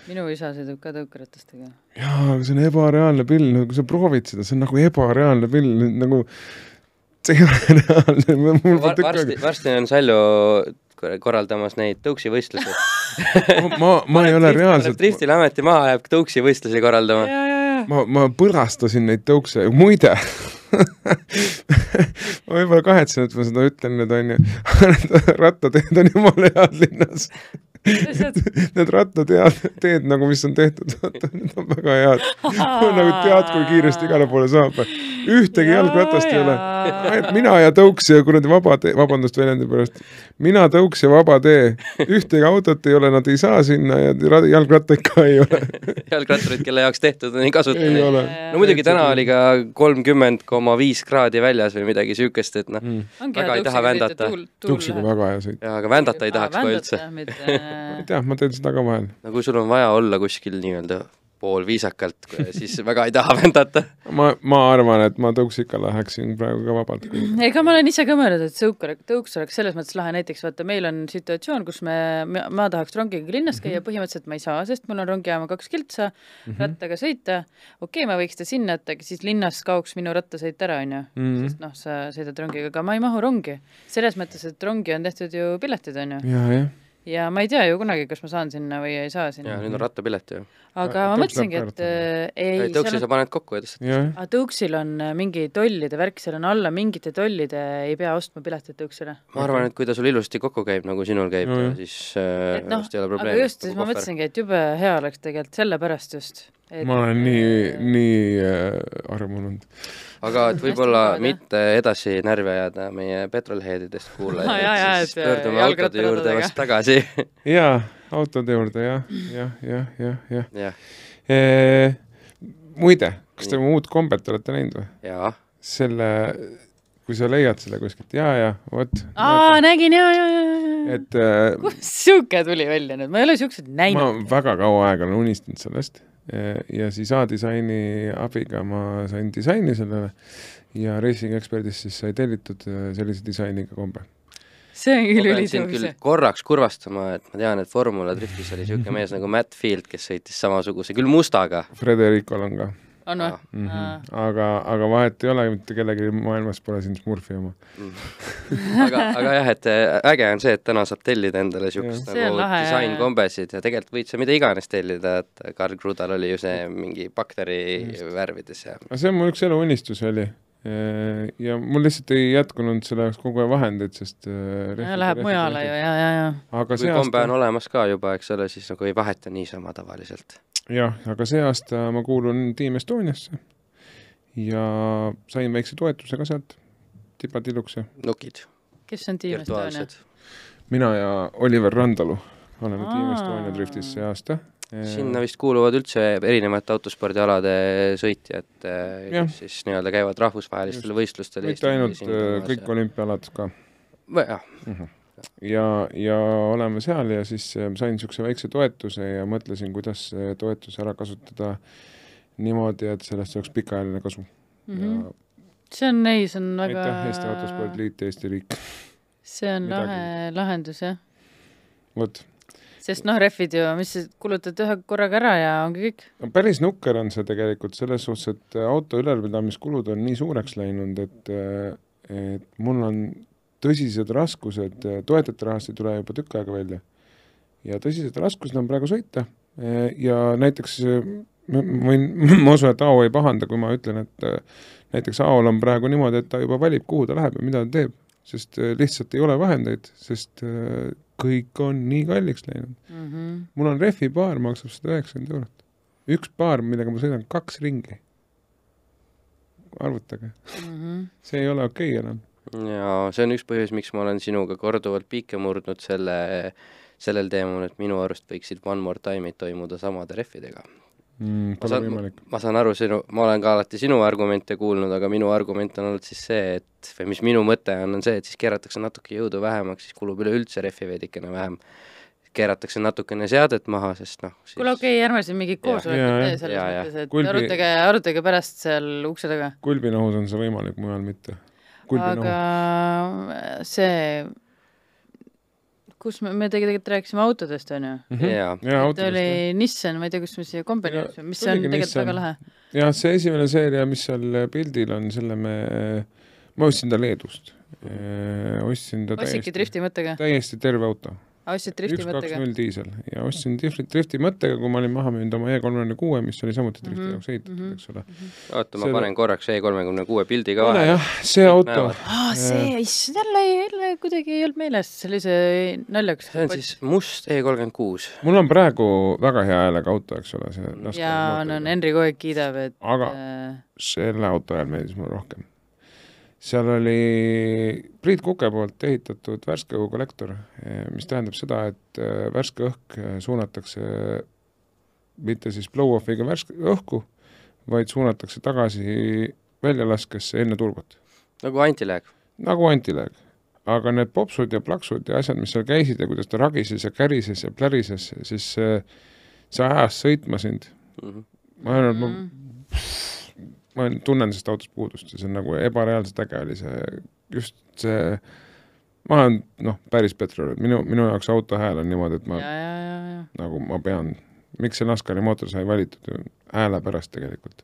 minu isa sõidab ka tõukeratastega. jaa, aga see on ebareaalne pill, no kui sa proovid seda, see on nagu ebareaalne pill, nagu see ei ole [laughs] reaalne, mul Var, pole varsti, varsti on Saljo kor- korraldamas neid tõuksivõistlusi. ma, ma ei ole reaalselt, Driftil ameti maha läheb tõuksivõistlusi korraldama. ja, ja, ja. ma, ma põrastasin neid tõukse, muide [laughs] ma võib-olla kahetsen, et ma seda ütlen nüüd onju, [laughs] rattateed on jumala head linnas. [laughs] Need rattatead, teed nagu, mis on tehtud, [laughs] need on väga head. [laughs] nagu tead, kui kiiresti igale poole saab. ühtegi jalgratast ei ole. mina ja tõuks ja kuradi vaba tee, vabandust väljendi pärast, mina tõuks ja vaba tee, ühtegi autot ei ole, nad ei saa sinna ja ra- jalgrattaid ka ei ole. jalgratturid, kelle jaoks tehtud on, ei kasuta ei neid. ole. no muidugi täna oli ka kolmkümmend koma viis kraadi väljas või midagi siukest, et noh, väga ei taha vändata. tõuksiga väga hea sõit. jaa, aga vändata ei tahaks kohe üldse. Ma ei tea, ma teen seda ka vahel. no kui sul on vaja olla kuskil nii-öelda poolviisakalt, siis väga ei taha vändata. ma, ma arvan, et ma tõuksika läheksin praegu ka vabalt ega ma olen ise ka mõelnud, et tõuk oleks, tõuks oleks selles mõttes lahe, näiteks vaata, meil on situatsioon, kus me, ma tahaks rongiga linnas käia mm, -hmm. põhimõtteliselt ma ei saa, sest mul on rongijaama kaks kiltsa mm, -hmm. rattaga sõita, okei okay,, ma võiks ta sinna jätta, aga siis linnas kaoks minu rattasõit ära, onju. Mhm. sest noh, sa sõidad rongiga, aga ma ei mahu rongi. selles mõttes, et rongi on tehtud ju piletid, onju. ja, jah. Ja ma ei tea ju kunagi, kas ma saan sinna või ei saa ja sinna. nüüd on rattapilet ju. aga ma mõtlesingi, et äh, ei, tõuksi sa paned kokku ja tõstad. aga tõuksil on äh, mingi tollide värk, seal on alla mingite tollide, ei pea ostma piletit tõuksile. ma arvan, et kui ta sul ilusti kokku käib, nagu sinul käib no,, siis äh, et noh vist ei ole aga just, siis ma mõtlesingi, et jube hea oleks tegelikult sellepärast just. Ma olen nii, nii äh, armunud. aga et võib-olla mitte edasi närvi ajada meie petrolheadidest kuulajaid [laughs] jaa, jaa, siis et, pöördume äh, autode juurde vast tagasi. [laughs] jaa, autode juurde jah, jah, jah, jah, jah jah, e,. muide, kas te uut kombet olete näinud või? jaa. selle, kui sa leiad selle kuskilt, jaa, jaa, vot. aa, nägin ja, ja, ja, ja. et äh, kust sihuke tuli välja nüüd, ma ei ole siukseid ma näinud. väga kaua aega olen unistanud sellest ja siis A-disaini abiga ma sain disaini sellele ja Racing Expertist siis sai tellitud äh, sellise disainiga kombe. see on küll ülitõus. korraks kurvastama, et ma tean, et Formula Driftis oli niisugune mees nagu Matt Field, kes sõitis samasuguse, küll mustaga. Fredericol on ka on või mm. -hmm. aga, aga vahet ei ole, mitte kellelgi maailmas pole siin Smurfi oma. aga, aga jah, et äh, äge on see, et täna saab tellida endale niisugust nagu disainkombesid ja tegelikult võid sa mida iganes tellida, et Karl Krudal oli ju see mingi bakteri värvides ja aga see on mu üks eluunistus oli. Ja mul lihtsalt ei jätkunud selle jaoks kogu aeg vahendeid, sest äh, Läheb mujale ju, ja, ja, ja. aga kui see kombe on aasta, olemas ka juba, eks ole, siis nagu ei vaheta niisama tavaliselt. jah, aga see aasta ma kuulun Team Estoniasse ja sain väikse toetuse ka sealt, tipatilluks ja nukid, kes on Team Estonia? mina ja Oliver Randalu oleme Team Aa. Estonia driftis see aasta. Sinna vist kuuluvad üldse erinevate autospordialade sõitjad, Jah. kes siis nii-öelda käivad rahvusvahelistel võistlustel. mitte ainult äh, kõik olümpiaalad ka. jah, ja, ja oleme seal ja siis äh, sain niisuguse väikse toetuse ja mõtlesin, kuidas see toetus ära kasutada niimoodi, et sellest oleks pikaajaline kasu mm. -hmm. see on, ei, see on ja väga aitäh, Eesti Autospordiliit, Eesti riik. see on midagi. lahe lahendus jah, vot, sest noh, rehvid ju, mis kulutad ühe korraga ära ja ongi kõik. päris nukker on see tegelikult selles suhtes, et auto ülalpidamiskulud on nii suureks läinud, et et mul on tõsised raskused, toetajate rahast ei tule juba tükk aega välja. ja tõsised raskused on praegu sõita ja näiteks ma võin, [laughs] ma usun, et Aavo ei pahanda, kui ma ütlen, et näiteks Aol on praegu niimoodi, et ta juba valib, kuhu ta läheb ja mida ta teeb, sest lihtsalt ei ole vahendeid, sest kõik on nii kalliks läinud. mm. -hmm. mul on rehvipaar, maksab sada üheksakümmend eurot. üks paar, millega ma sõidan kaks ringi. arvutage, Mm -hmm. see ei ole okei okay enam. ja see on üks põhjus, miks ma olen sinuga korduvalt piike murdnud selle, sellel teemal, et minu arust võiksid One More Time'id toimuda samade rehvidega. mm,. ma saan ma saan aru sinu, ma olen ka alati sinu argumente kuulnud, aga minu argument on olnud siis see, et või mis minu mõte on, on see, et siis keeratakse natuke jõudu vähemaks, siis kulub üleüldse rehvi veidikene vähem. keeratakse natukene seadet maha, sest noh, siis kuule, okei okay,, ärme siin mingit koosolekut tee selles jah. mõttes, et Kulbi- arutage, arutage pärast seal ukse taga. Kulbinohus on see võimalik, mujal mitte. Aga see, kus me, me tegelikult rääkisime autodest, on ju? Mhm. autodest oli. Nissan, ma ei tea, kust me siia jõudsime, mis on tuligi tegelikult Nissan. väga lahe. jah, see esimene seeria, mis seal pildil on, selle me, ma ostsin ta Leedust. ostsin ta ostsidki täiesti, drifti mõttega? täiesti terve auto. Ostsid drifti üks, kaks, mõttega? null diisel ja ostsin drifti, drifti mõttega, kui ma olin maha müünud oma E kolmekümne kuue, mis oli samuti drifti Mhm, jaoks ehitatud, mhm. eks ole. oota, ma Selle- panen korraks E kolmekümne kuue pildi ka vahele. jah, see auto aa, see, issand, jälle, jälle kuidagi ei olnud meeles, sellise naljakas. see on siis must E kolmkümmend kuus. mul on praegu väga hea häälega auto, eks ole, see ja no Henri kogu aeg kiidab, et aga äh, selle auto hääl meeldis mulle rohkem. Seal oli Priit Kuke poolt ehitatud värske õhu kollektor, mis tähendab seda, et eh, värske õhk eh, suunatakse mitte siis blow-off'iga värske õhku, vaid suunatakse tagasi väljalaskesse enne turbot, nagu antiläeg. nagu antiläeg. aga need popsud ja plaksud ja asjad, mis seal käisid ja kuidas ta ragises ja kärises ja plärises, siis eh, see ajas sõitma sind Mhm. ma arvan, et ma ma tunnen sellest autost puudust ja see on nagu ebareaalselt äge oli see, just see, ma olen noh, päris petrol, minu, minu jaoks auto hääl on niimoodi, et ja, ma ja, ja, ja nagu ma pean, miks see NASCARi mootor sai valitud ju hääle pärast tegelikult.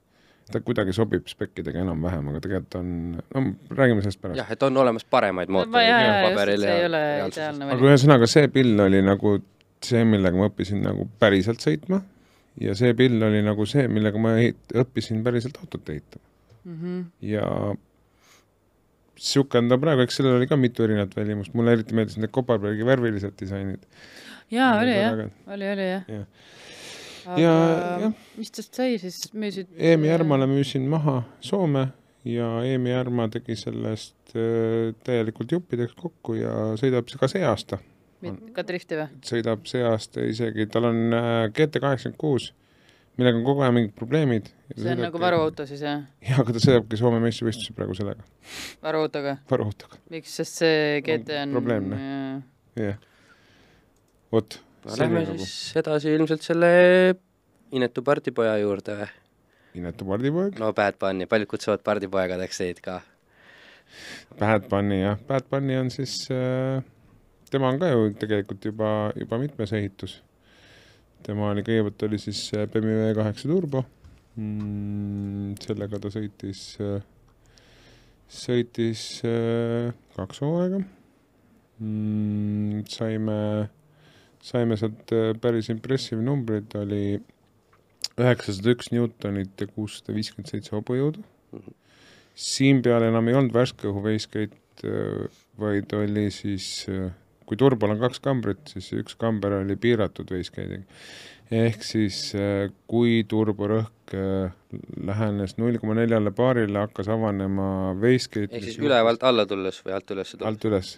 ta kuidagi sobib spekkidega enam-vähem, aga tegelikult on, no räägime sellest pärast. jah, et on olemas paremaid ja, mootoreid ja, ja, ja et paberil see ja ei ole reaalsuses. aga ühesõnaga, see pill oli nagu see, millega ma õppisin nagu päriselt sõitma ja see pill oli nagu see, millega ma ehit- õppisin päriselt autot ehitama. Mhm. ja sihuke on ta praegu, eks sellel oli ka mitu erinevat välimust, mulle eriti meeldisid need koparbergi värvilised disainid. jaa, oli jah, oli, oli jah aga Ja, ja, jah. mis tast sai siis, müüsid? EM-i Järmale müüsin maha Soome ja EM-i Järma tegi sellest äh, täielikult juppideks kokku ja sõidab ka see aasta. Ka drifti või? sõidab see aasta isegi, tal on äh, GT kaheksakümmend kuus, millega on kogu aeg mingid probleemid. see on nagu varuauto siis jah? jaa, aga ta sõidabki Soome meistrivõistlusi praegu sellega, varuautoga? varuautoga, miks, sest see GT on probleemne. jaa. jah. vot. no lähme siis edasi ilmselt selle inetu pardipoja juurde või? Inetu pardipoeg, no Bad Bunny, paljud kutsuvad pardipoegadeks teid ka. Bad Bunny jah, Bad Bunny on siis äh,, tema on ka ju tegelikult juba, juba mitmes ehitus. tema oli, kõigepealt oli siis äh, BMW kaheksa turbo mm,, sellega ta sõitis äh,, sõitis äh, kaks hooaega mm,. saime, saime sealt äh, päris impressive numbrid, oli üheksasada üks Newtonit ja kuussada viiskümmend seitse hobujõudu Mhm. siin peal enam ei olnud värske õhu veiskate, vaid oli siis, kui turbol on kaks kambrit, siis üks kamber oli piiratud veiskeediga. ehk siis äh, kui turborõhk äh, lähenes null koma neljale baarile, hakkas avanema veiskeid. ehk siis ülevalt alla tulles või alt üles tulles? alt üles,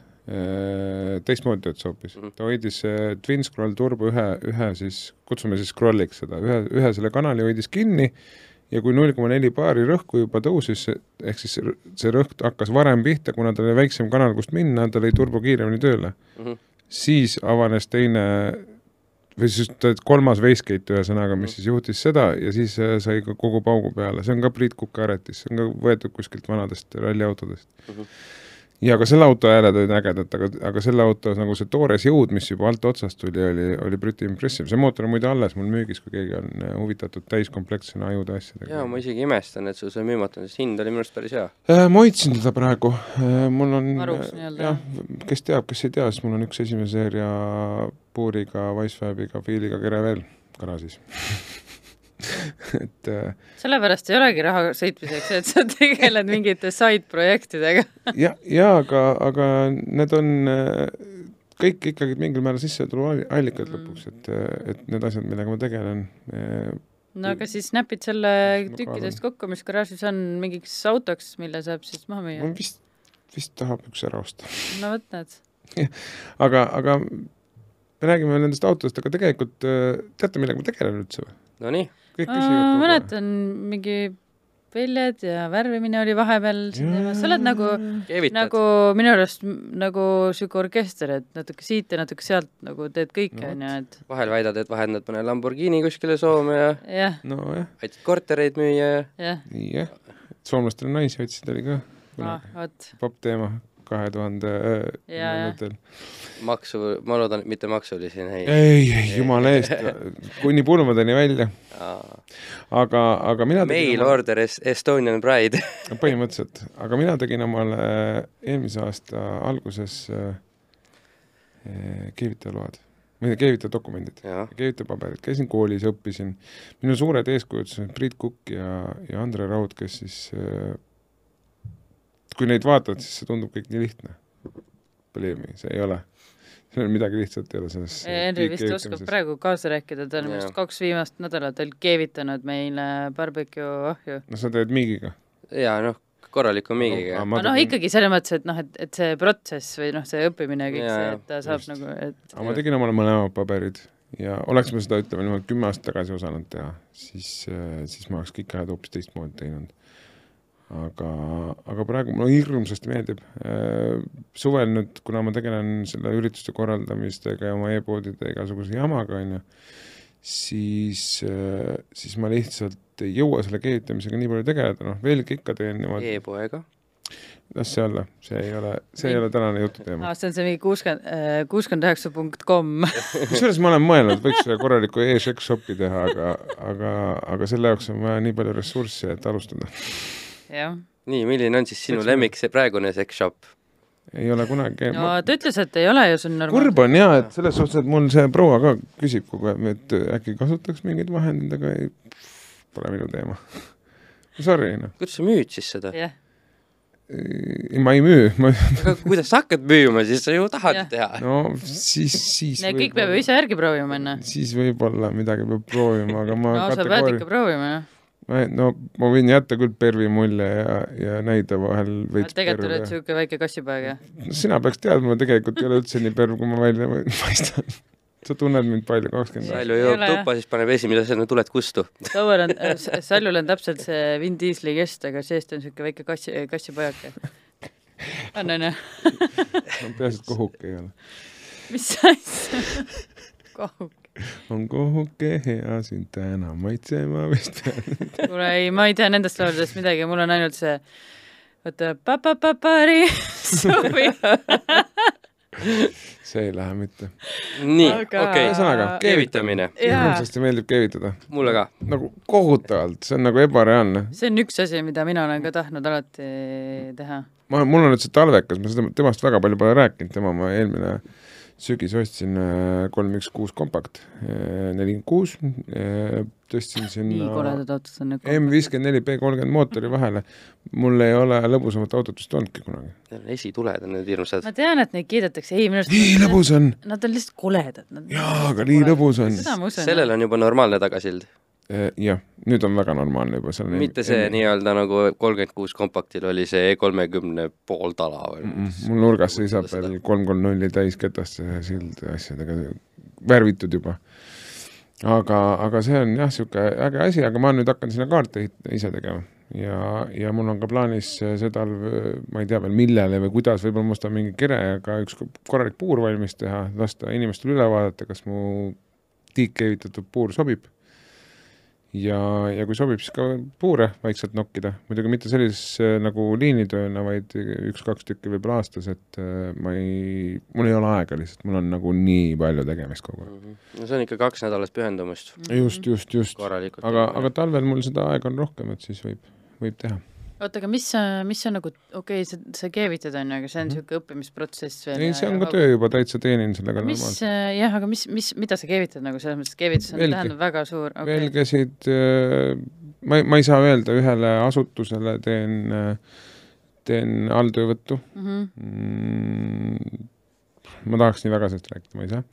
teistmoodi töötas hoopis mm. -hmm. ta hoidis äh, Twin Scroll turbo ühe, ühe siis, kutsume siis scroll'iks seda, ühe, ühe selle kanali hoidis kinni ja kui null koma neli baari rõhku juba tõusis, ehk siis see- rõhk hakkas varem pihta, kuna tal oli väiksem kanal, kust minna, ta lõi turbo kiiremini tööle, Mhm. siis avanes teine või siis kolmas Wastegate ühesõnaga, mis Mhm. siis juhtis seda ja siis äh, sai ka kogu paugu peale, see on ka Priit Kuka aretis, see on ka võetud kuskilt vanadest ralliautodest Mhm. Ja ka selle auto hääled olid ägedad, aga, aga selle auto nagu see toores jõud, mis juba alt otsast tuli, oli, oli pretty impressive, see mootor on muide alles mul müügis, kui keegi on äh, huvitatud täiskomplektsena ajude asjadega. jaa, ma isegi imestan, et sul see müümata on, sest hind oli minu arust päris hea. Äh, ma hoidsin teda praegu, mul on Varuks nii-öelda, jah, kes teab, kes ei tea, siis mul on üks esimese seeria puuriga, Wisefabiga, Feeliga kere veel garaažis [laughs] [laughs] et äh, sellepärast ei olegi raha sõitmiseks, et sa tegeled [laughs] mingite side-projektidega. ja, ja aga, aga need on äh, kõik ikkagi mingil määral sissetuluallikad Mm. lõpuks, et, et need asjad, millega ma tegelen, no aga siis näpid selle Ma tükkidest kokku, mis garaažis on, mingiks autoks, mille saab siis maha müüa mul. vist, vist tahab üks ära osta. no vot näed. aga, aga me räägime nendest autodest, aga tegelikult äh, teate, millega ma tegelen üldse või? Nonii, kõik ma küsivad aeg. mäletan mingi väljad ja värvimine oli vahepeal siin teemas, sa oled nagu, keevitad nagu minu arust nagu sihuke orkester, et natuke siit ja natuke sealt nagu teed kõike, No onju, et vahel väidad, et vahendad mõne Lamborghini kuskile Soome ja jah, nojah, aitad kortereid müüa ja jah, soomlastele naisi otsisid, oli ka ah, vot, popp teema kahe tuhande Ja, ja. maksu, ma loodan, et mitte maksulisi neid. ei, ei jumala eest, kuni pulmadeni välja, aga, aga mina Mail order Es- Estonian Pride. põhimõtteliselt, aga mina tegin omale eelmise aasta alguses äh, eh, keevitajaload, või keevitajadokumendid, jah, keevitajapaberid, käisin koolis, õppisin, minu suured eeskujud on Priit Kukk ja, ja Andre Raud, kes siis äh, kui neid vaatad, siis see tundub kõik nii lihtne. Believe me, see ei ole. seal midagi lihtsat ei ole selles Henri vist oskab praegu kaasa rääkida, ta on Jaa. vist kaks viimast nädalat veel keevitanud meile barbecue ahju. no sa teed miigiga. ja noh, korraliku miigiga. aga noh, ikkagi selles mõttes, et noh, et, et see protsess või noh, see õppimine ja kõik Jaa, see, et ta saab just. nagu, et aga ma tegin omale mõlemad paberid ja oleks ma seda, ütleme niimoodi kümme aastat tagasi osanud teha, siis, siis ma oleks kõik asjad hoopis teistmoodi teinud. aga, aga praegu mulle hirmsasti meeldib. suvel nüüd, kuna ma tegelen selle ürituste korraldamistega ja oma e-poodide igasuguse jamaga, on ju, siis, siis ma lihtsalt ei jõua selle keevitamisega nii palju tegeleda, noh, veelgi ikka teen niimoodi, e-poega. las see olla, see ei ole, see ei ole tänane jututeema. aa, see on see mingi kuuskümmend, kuuskümmend üheksa punkt kom. [laughs] kusjuures ma olen mõelnud, võiks ühe korraliku e-sex shopi teha, aga, aga, aga selle jaoks on vaja nii palju ressurssi, et alustada. nii, milline on siis sinu Miks lemmik, see praegune sex shop? ei ole kunagi no ta ütles, et ei ole ju, see on normaalne. kurb on jaa, et selles suhtes, et mul see proua ka küsib kogu aeg, et äkki kasutaks mingeid vahendeid, aga ei, pole minu teema. [laughs] Sorry, noh. kuidas sa müüd siis seda? jah, ma ei müü, ma, aga kuidas sa hakkad müüma, siis sa ju tahad Jah. teha. no siis, siis kõik peab ju ise järgi proovima enne. siis võib-olla midagi peab proovima, aga ma no sa pead kategoori- ikka proovima, jah. ma, no ma võin jätta küll pervi mulje ja, ja näida vahel veits tegelikult oled siuke väike kassipoeg, jah? sina peaks teadma, tegelikult ei ole üldse nii perv, kui ma välja [laughs] paistan. sa tunned mind palju, kakskümmend aastat. Salju jõuab tuppa, siis paneb esimese asjana tuled kustu. Sauer on, Saljul on täpselt see Vin Diesli kest, aga seest on siuke väike kassi, kassipojake. on, on ju? peaasi, et kohuk ei ole. mis asja? [laughs] kohuk. On kohuke hea sind täna maitsema vist kuule ei, ma ei tea nendest lauludest midagi, mul on ainult see oota, papapapari [laughs] suvi. see ei lähe mitte. nii, okei Ühesõnaga,, keevitamine, hirmsasti meeldib keevitada. mulle ka. nagu kohutavalt, see on nagu ebareaalne. see on üks asi, mida mina olen ka tahtnud alati teha. ma, mul on nüüd see talvekas, ma seda temast väga palju pole rääkinud, tema ma eelmine sügis ostsin kolm üks kuus kompakt, nelikümmend kuus, tõstsin nii sinna koledad autod on need. M viiskümmend neli B kolmkümmend mootori vahele. mul ei ole lõbusamat autot vist olnudki kunagi. esituled on need hirmsad ma. tean, et neid kiidetakse, ei minu arust nii lõbus on. Nad on lihtsalt koledad. jaa, aga nii lõbus on. sellel on juba normaalne tagasild, jah, nüüd on väga normaalne juba, seal mitte see nii-öelda nagu kolmkümmend kuus kompaktil oli see E kolmekümne pooltala või Mm -mm, mul nurgas seisab veel kolm kolm nulli täis ketaste sild asjadega värvitud juba. aga, aga see on jah, niisugune äge asi, aga ma nüüd hakkan sinna kaarte ise tegema ja, ja mul on ka plaanis see talv, ma ei tea veel millele või kuidas, võib-olla ma ostan mingi kerega üks korralik puur valmis teha, lasta inimestel üle vaadata, kas mu tiikkeevitatud puur sobib. ja, ja kui sobib, siis ka puure vaikselt nokkida, muidugi mitte sellises nagu liinitööna, vaid üks-kaks tükki võib-olla aastas, et äh, ma ei, mul ei ole aega lihtsalt, mul on nagu nii palju tegemist kogu aeg. Mhm. no see on ikka kaks nädalat pühendumust just, just, just. aga, aga talvel mul seda aega on rohkem, et siis võib, võib teha. oota, aga mis, mis on nagu, okei okay,, sa, sa keevitad, on ju, aga see on niisugune õppimisprotsess veel. Mhm. ei, see on ka töö juba, täitsa teenin sellega mis normaalselt.. jah, aga mis, mis, mida sa keevitad nagu selles mõttes, keevitus on, tähendab väga suur, okay.. velgesid, ma ei, ma ei saa öelda, ühele asutusele teen, teen alltöövõttu Mm -hmm. mm,. ma tahaks nii väga sellest rääkida, ma ei saa.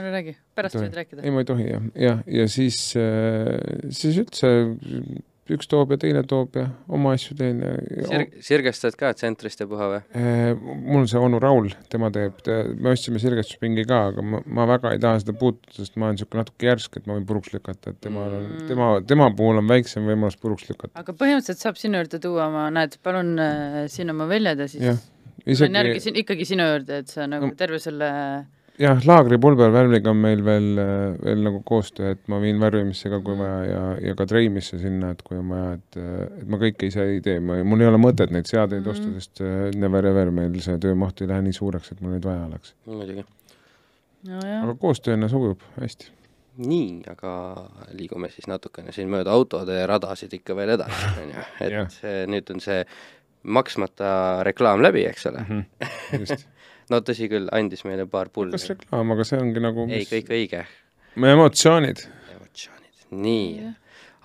ära räägi, pärast võid rääkida ei, ma ei tohi jah, jah, ja siis, siis üldse üks toob ja teine toob ja oma asju teen ja, ja Sir-, sirgestad ka tsentrist ja puha või? Eh, mul on see onu Raul, tema teeb, me ostsime sirgestuspingi ka, aga ma, ma väga ei taha seda puutuda, sest ma olen niisugune natuke järsk, et ma võin puruks lükata, et tema on Mm., tema, tema puhul on väiksem võimalus puruks lükata. aga põhimõtteliselt saab sinu juurde tuua oma, näed, palun äh, siin oma väljad ja siis jah, tulen järgi isegi siin ikkagi sinu juurde, et sa nagu No. terve selle jah, laagripulber värviga on meil veel, veel nagu koostöö, et ma viin värvimisse ka, kui Mm. vaja ja, ja ka treimisse sinna, et kui on vaja, et, et ma kõike ise ei tee, ma, mul ei ole mõtet neid seadeid Mhm. osta, sest äh, never ever meil see töömaht ei lähe nii suureks, et mul neid vaja oleks. muidugi. nojah aga, koostööna sujub hästi. nii, aga liigume siis natukene siin mööda autode radasid ikka veel edasi, [laughs] on ju, et see, nüüd on see maksmata reklaam läbi, eks ole. just. [laughs] no tõsi küll, andis meile paar pulli kas. reklaam, aga see ongi nagu ei, kõik õige, emotsioonid. emotsioonid, nii.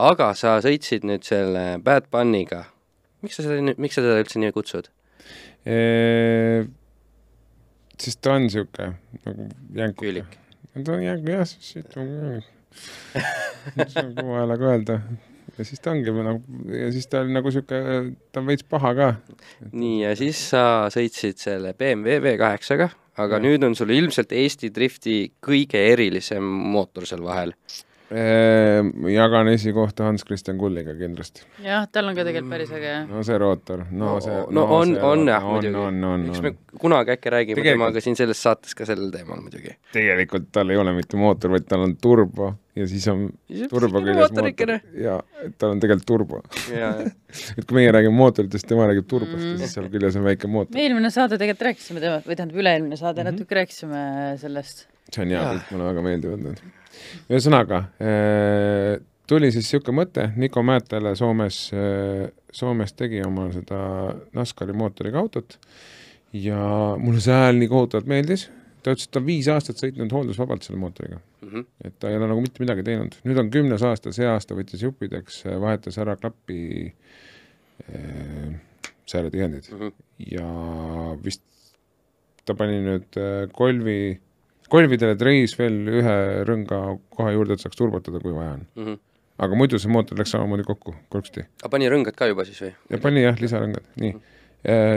aga sa sõitsid nüüd selle Bad Bunniga. miks sa seda nüüd, miks sa teda üldse nii kutsud? siis ta on niisugune nagu jänk. Küülik.. ta on jänk jah, siit on küülik. see on kõva häälega öelda. Ja siis ta ongi nagu, ja siis ta oli nagu niisugune, ta on veits paha ka. nii, ja siis sa sõitsid selle BMW V8-ga, aga Jah. nüüd on sul ilmselt Eesti drifti kõige erilisem mootor seal vahel. Jagan esikohta Hans-Christian Kulliga kindlasti. jah, tal on ka tegelikult päris äge jah. no see rootor, no see. no on, on jah, on, muidugi on, on, eks on me. kunagi äkki räägime Tegelikult- temaga siin selles saates ka sellel teemal muidugi. tegelikult tal ei ole mitte mootor, vaid tal on turbo ja siis on siis turbo küljes mootor ja et tal on tegelikult turbo. ja, et kui meie räägime mootoritest, tema räägib turbost Mhm. ja siis seal küljes on väike mootor. me eelmine saade tegelikult rääkisime tema, või tähendab, üle-eelmine saade mm -hmm. natuke rääkisime sellest. See on hea pilt, mulle väga meeldivad need. ühesõnaga äh, tuli siis niisugune mõte, Niko Määtele Soomes, Soomes tegi oma seda NASCARi mootoriga autot ja mulle see hääl nii kohutavalt meeldis, ta ütles, et ta on viis aastat sõitnud hooldusvabalt selle mootoriga, Mhm. et ta ei ole nagu mitte midagi teinud, nüüd on kümnes aasta, see aasta võttis juppideks, vahetas ära klapi äh, sääretihendid Mhm. ja vist ta pani nüüd äh, kolvi, kolvidele treis veel ühe rõnga koha juurde, et saaks turbotada, kui vaja on. aga muidu see mootor läks samamoodi kokku, korksti. aga Mhm. pani rõngad ka juba siis või? ja pani jah, lisarõngad, nii.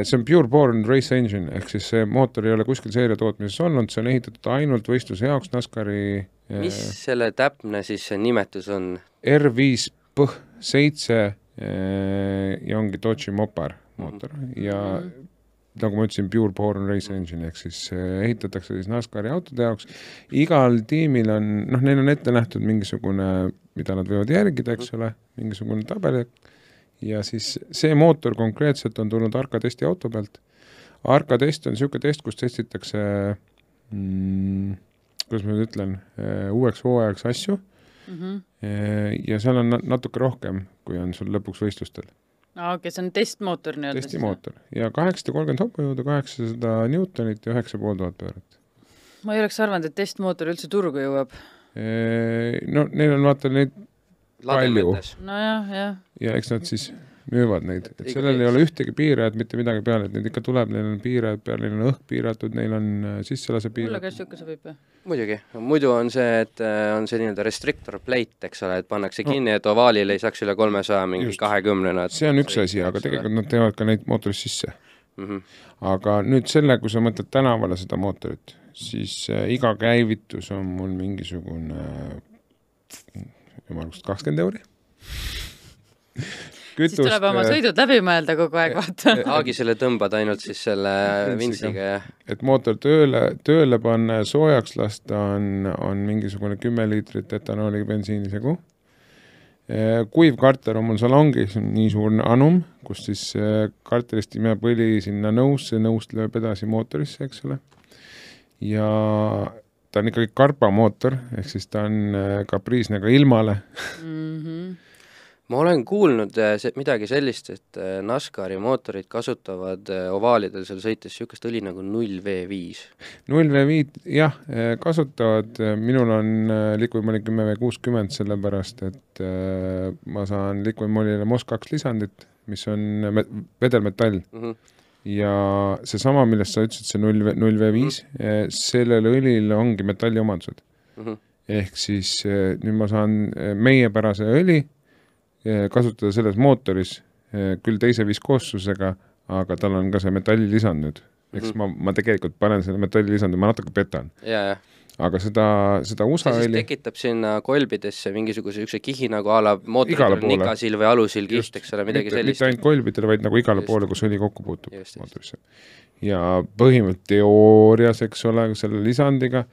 see on Pure Born Race Engine, ehk siis see mootor ei ole kuskil seeria tootmises olnud, see on ehitatud ainult võistluse jaoks NASCARi mis selle täpne siis see nimetus on? R5 PH seitse ja ongi Dodge'i Mopar mootor ja Mhm. Nagu ma ütlesin, Pure Born Race Engine ehk siis eh, ehitatakse siis NASCARi autode jaoks. igal tiimil on, noh, neil on ette nähtud mingisugune, mida nad võivad järgida, eks ole, mingisugune tabel ja siis see mootor konkreetselt on tulnud Arca testi auto pealt. Arca test on niisugune test, kus testitakse mm,, kuidas ma nüüd ütlen, uueks hooajaks asju Mhm. ja seal on na- natuke rohkem, kui on sul lõpuks võistlustel. aa, okei, see on testmootor nii-öelda. testimootor ja kaheksasada kolmkümmend hobujõudu, kaheksasada Newtonit ja üheksa pool tuhat pööret. ma ei oleks arvanud, et testmootor üldse turgu jõuab. No neil on vaata neid Palju. nojah, jah. ja eks nad siis müüvad neid, et sellel ei ole ühtegi piirajat, mitte midagi peal, et neid ikka tuleb, neil on piirajad peal, neil on õhk piiratud, neil on äh, sisselase piiratud ka. niisugune sobib jah. muidugi, muidu on see, et äh, on see nii-öelda restrictor plate, eks ole, et pannakse No. kinni, et ovaalil ei saaks üle kolmesaja mingi kahekümnena. see on üks asi, aga tegelikult nad teevad ka neid mootorist sisse. mm. -hmm. aga nüüd selle, kui sa mõtled tänavale seda mootorit, siis äh, iga käivitus on mul mingisugune äh, ümmarguselt kakskümmend euri. Siis tuleb oma sõidud läbi mõelda kogu aeg, [laughs] vaata. Aagisele tõmbad ainult siis selle vintsiga ja et mootor tööle, tööle panna ja soojaks lasta on, on mingisugune kümme liitrit etanooli bensiini segu. kuiv karter on mul salongis, nii suur anum, kus siis karterist imeb õli sinna nõusse, nõust lööb edasi mootorisse, eks ole. ja ta on ikkagi karbamootor, ehk siis ta on kapriisne ka ilmale. Mhm. Ma olen kuulnud äh, se- midagi sellist, et äh, NASCARi mootorid kasutavad äh, ovaalidel seal sõites niisugust õli nagu null V viis. null V viit jah, kasutavad, minul on Liquid Moli kümme V kuuskümmend, sellepärast et ma saan Liquid Molile MOS2 lisandit, mis on me- vedelmetall ja seesama, millest sa ütlesid, see null, null V viis, sellel õlil ongi metalliomadused. ehk siis nüüd ma saan meiepärase õli eh, kasutada selles mootoris, küll teise viskoossusega, aga tal on ka see metallilisand nüüd. eks Mhm. ma, ma tegelikult panen selle metallilisandi, ma natuke petan, ja aga seda, seda USA see siis õli, tekitab sinna kolbidesse mingisuguse niisuguse kihi nagu a la mootoril on nikasil või alusil kiht, eks ole, midagi mitte, mitte sellist. ainult kolbidele, vaid nagu igale Just. poole, kus õli kokku puutub mootorisse. ja põhimõtteliselt teoorias, eks ole, selle lisandiga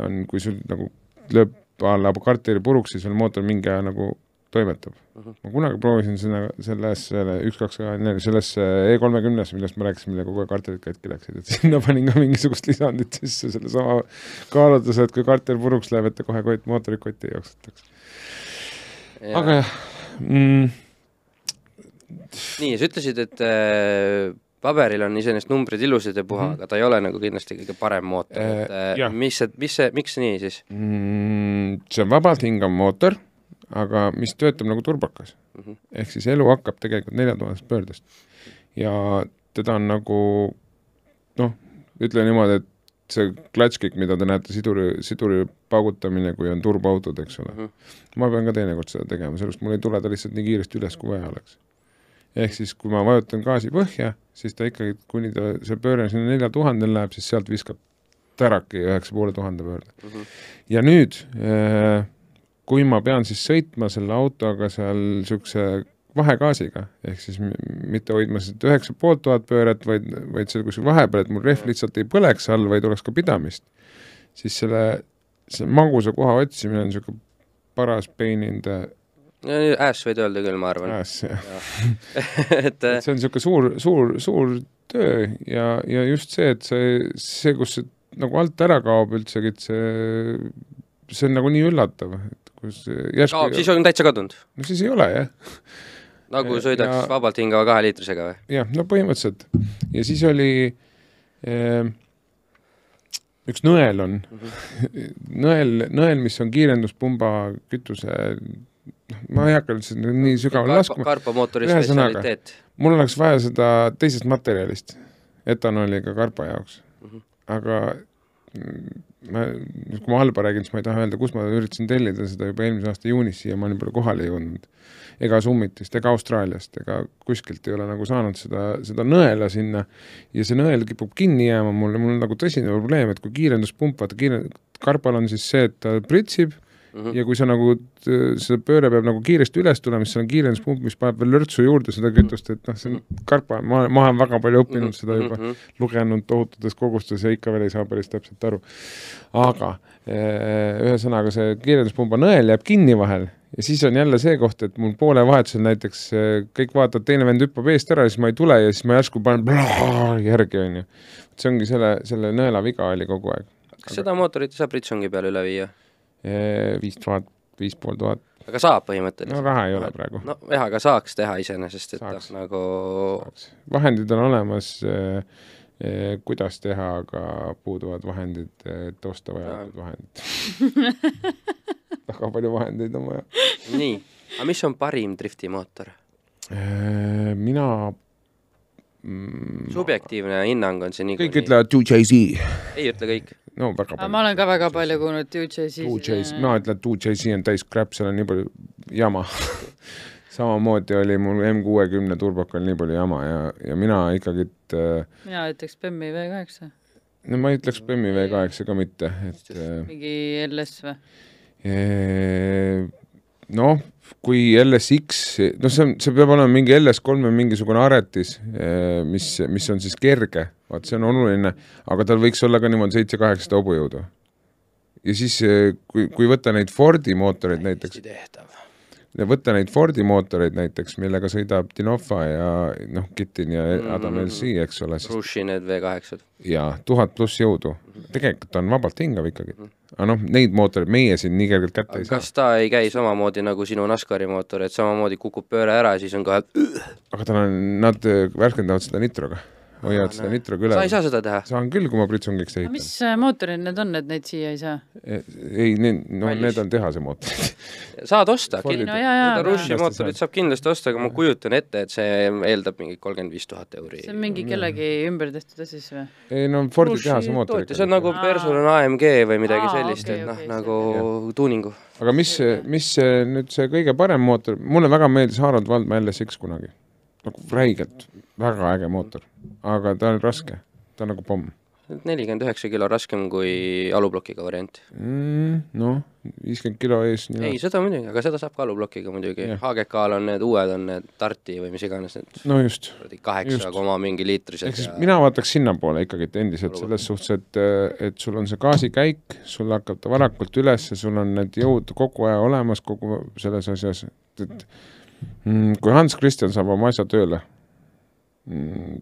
on, kui sul nagu lööb a la kartuli puruks, siis sul mootor mingi aja nagu toimetab uh. Mhm. -huh. ma kunagi proovisin seda selles, selle üks, kaks, neli, selles E kolmekümnes, millest me rääkisime, mille kogu aeg kartulid katki läksid, et [laughs] sinna panin ka mingisugust lisandit sisse, sellesama kaalutluse, et kui kartul puruks läheb, et ta kohe kott, mootorit kotti ei jooksutaks. aga jah mm,, nii, sa ütlesid, et äh, paberil on iseenesest numbrid ilusad ja puha mm. -hmm. aga ta ei ole nagu kindlasti kõige parem mootor, et Äh, äh, mis see, mis see, miks nii siis mm, see on vabalt hingav mootor, aga mis töötab nagu turbakas mm? -hmm. ehk siis elu hakkab tegelikult neljatuhandest pöördest ja teda on nagu noh, ütle niimoodi, et see klatškik, mida te näete, siduri, siduri paugutamine, kui on turboautod, eks ole mm, -hmm. ma pean ka teinekord seda tegema, sellepärast mul ei tule ta lihtsalt nii kiiresti üles, kui vaja oleks. ehk siis, kui ma vajutan gaasi põhja, siis ta ikkagi, kuni ta, see pööre sinna nelja tuhandel läheb, siis sealt viskab täraki üheksa poole tuhande pöörde. Mm -hmm. ja nüüd, kui ma pean siis sõitma selle autoga seal niisuguse vahegaasiga, ehk siis mitte hoidma seda üheksa poolt tuhat pööret, vaid, vaid seal kuskil vahepeal, et mul rehv lihtsalt ei põleks all, vaid oleks ka pidamist, siis selle, see magusa koha otsimine on niisugune paras pain in the Ass võid öelda küll, ma arvan. ass, jah. [laughs] et see on niisugune suur, suur, suur töö ja, ja just see, et see, see, kus see nagu alt ära kaob üldsegi, et see, see on nagu nii üllatav, kus järsku kaob, siis on täitsa kadunud. no siis ei ole jah, nagu Ja- sõidaks ja- vabalt hingava kaheliitrisega või? jah, no põhimõtteliselt. ja siis oli eh, üks nõel on, [laughs] nõel, nõel, mis on kiirenduspumba kütuse, noh, ma ei hakka üldse nii sügavale laskma, Karpo mootori Ühesõnaga. spetsialiteet. mul oleks vaja seda teisest materjalist, etanooliga karpa jaoks Mhm. aga mm, ma, kui ma halba räägin, siis ma ei taha öelda, kus ma üritasin tellida seda juba eelmise aasta juunis, siiamaani pole kohale jõudnud. ega Summitist ega Austraaliast ega kuskilt ei ole nagu saanud seda, seda nõela sinna ja see nõel kipub kinni jääma mulle, mul on nagu tõsine probleem, et kui kiirenduspump, vaata kiire, karpal on siis see, et ta pritsib Mhm. ja kui sa nagu, see pööre peab nagu kiiresti üles tulema, siis seal on kiirenduspump, mis paneb veel lörtsu juurde seda kütust, et noh, see on karpa, ma, ma olen väga palju õppinud seda juba, Mhm. lugenud tohututes kogustes ja ikka veel ei saa päris täpselt aru. aga eh, ühesõnaga see kiirenduspumba nõel jääb kinni vahel ja siis on jälle see koht, et mul poole vahetusel näiteks eh, kõik vaatavad, teine vend hüppab eest ära ja siis ma ei tule ja siis ma järsku panen blaa, järgi, onju. see ongi selle, selle nõela viga oli kogu aeg. kas seda mootorit ei saa Britsongi peale üle viia? Viis tuhat, viis pool tuhat, aga saab no põhimõtteliselt. raha ei ole praegu. no jah, aga saaks teha iseenesest, et Saaks. nagu saaks. vahendid on olemas eh,, eh, kuidas teha, aga puuduvad vahendid, et osta vajalikud vahendid. [laughs] väga palju vahendeid on vaja nii, aga mis on parim driftimootor? mina mm, subjektiivne hinnang on see kõik niikuinii. ütlevad 2JZ, ei ütle kõik. No väga palju. ma olen ka väga palju kuulnud DJC-st. 2JZ, mina ütlen, et 2JZ on täis crap, seal on nii palju jama [laughs] samamoodi oli mul M60 turbokal nii palju jama ja, ja mina ikkagi, et eh, mina ütleks Bemmi V8, no ma ei ütleks Bemmi V8 ka mitte, et eh, mingi LS või? noh, kui LSX, noh, see on, see peab olema mingi LS3 mingisugune aretis, mis, mis on siis kerge, vaat see on oluline, aga tal võiks olla ka niimoodi seitse-kaheksasada hobujõudu. ja siis, kui, kui võtta neid Fordi mootoreid näiteks, võtta neid Fordi mootoreid näiteks, millega sõidab Dinofa ja noh, Kittin ja Mm. Adam LC, eks ole, siis Rushi need V8-d. ja tuhat pluss jõudu, tegelikult on vabalt hingav ikkagi. aga noh, neid mootoreid meie siin nii kergelt kätte ei saa. kas ta ei käi samamoodi nagu sinu NASCARi mootor, et samamoodi kukub pööre ära, siis on kohe aga tal on, nad äh, värskendavad seda nitroga, hoiavad seda nitroga sa ei üleval. saa seda teha. saan küll, kui ma pritsungiks ehitan mis. äh, mootorid need on, et neid siia ei saa? ei, need, no Kallis. need on tehase mootorid. [laughs] saad osta, no seda Rushi mootorit saab kindlasti osta, aga ma kujutan ette, et see eeldab mingi kolmkümmend viis tuhat euri. see on mingi kellegi ümber tehtud asi siis või? ei no Fordi tehase mootor see on nagu Aa. Persul on AMG või midagi Aa, sellist, okei, et noh okei,, nagu tuuningu. aga mis, mis see nüüd see kõige parem mootor, mulle väga meeldis Harald Valdma LSX kunagi. nagu räigelt, väga äge mootor, aga ta on raske, ta on nagu pomm. Nelikümmend üheksa kilo raskem kui aluplokiga variant. mm,. noh, viiskümmend kilo ees, ei, seda muidugi, aga seda saab ka aluplokiga muidugi. HGK-l on need uued, on need Tarti või mis iganes need no just. kaheksa koma mingi liitrised ehk siis ja mina vaataks sinnapoole ikkagi et endiselt selles suhtes, et, et sul on see gaasikäik, sul hakkab ta varakult üles, sul on need jõud kogu aja olemas kogu selles asjas, et mm, kui Hans Christian saab oma asja tööle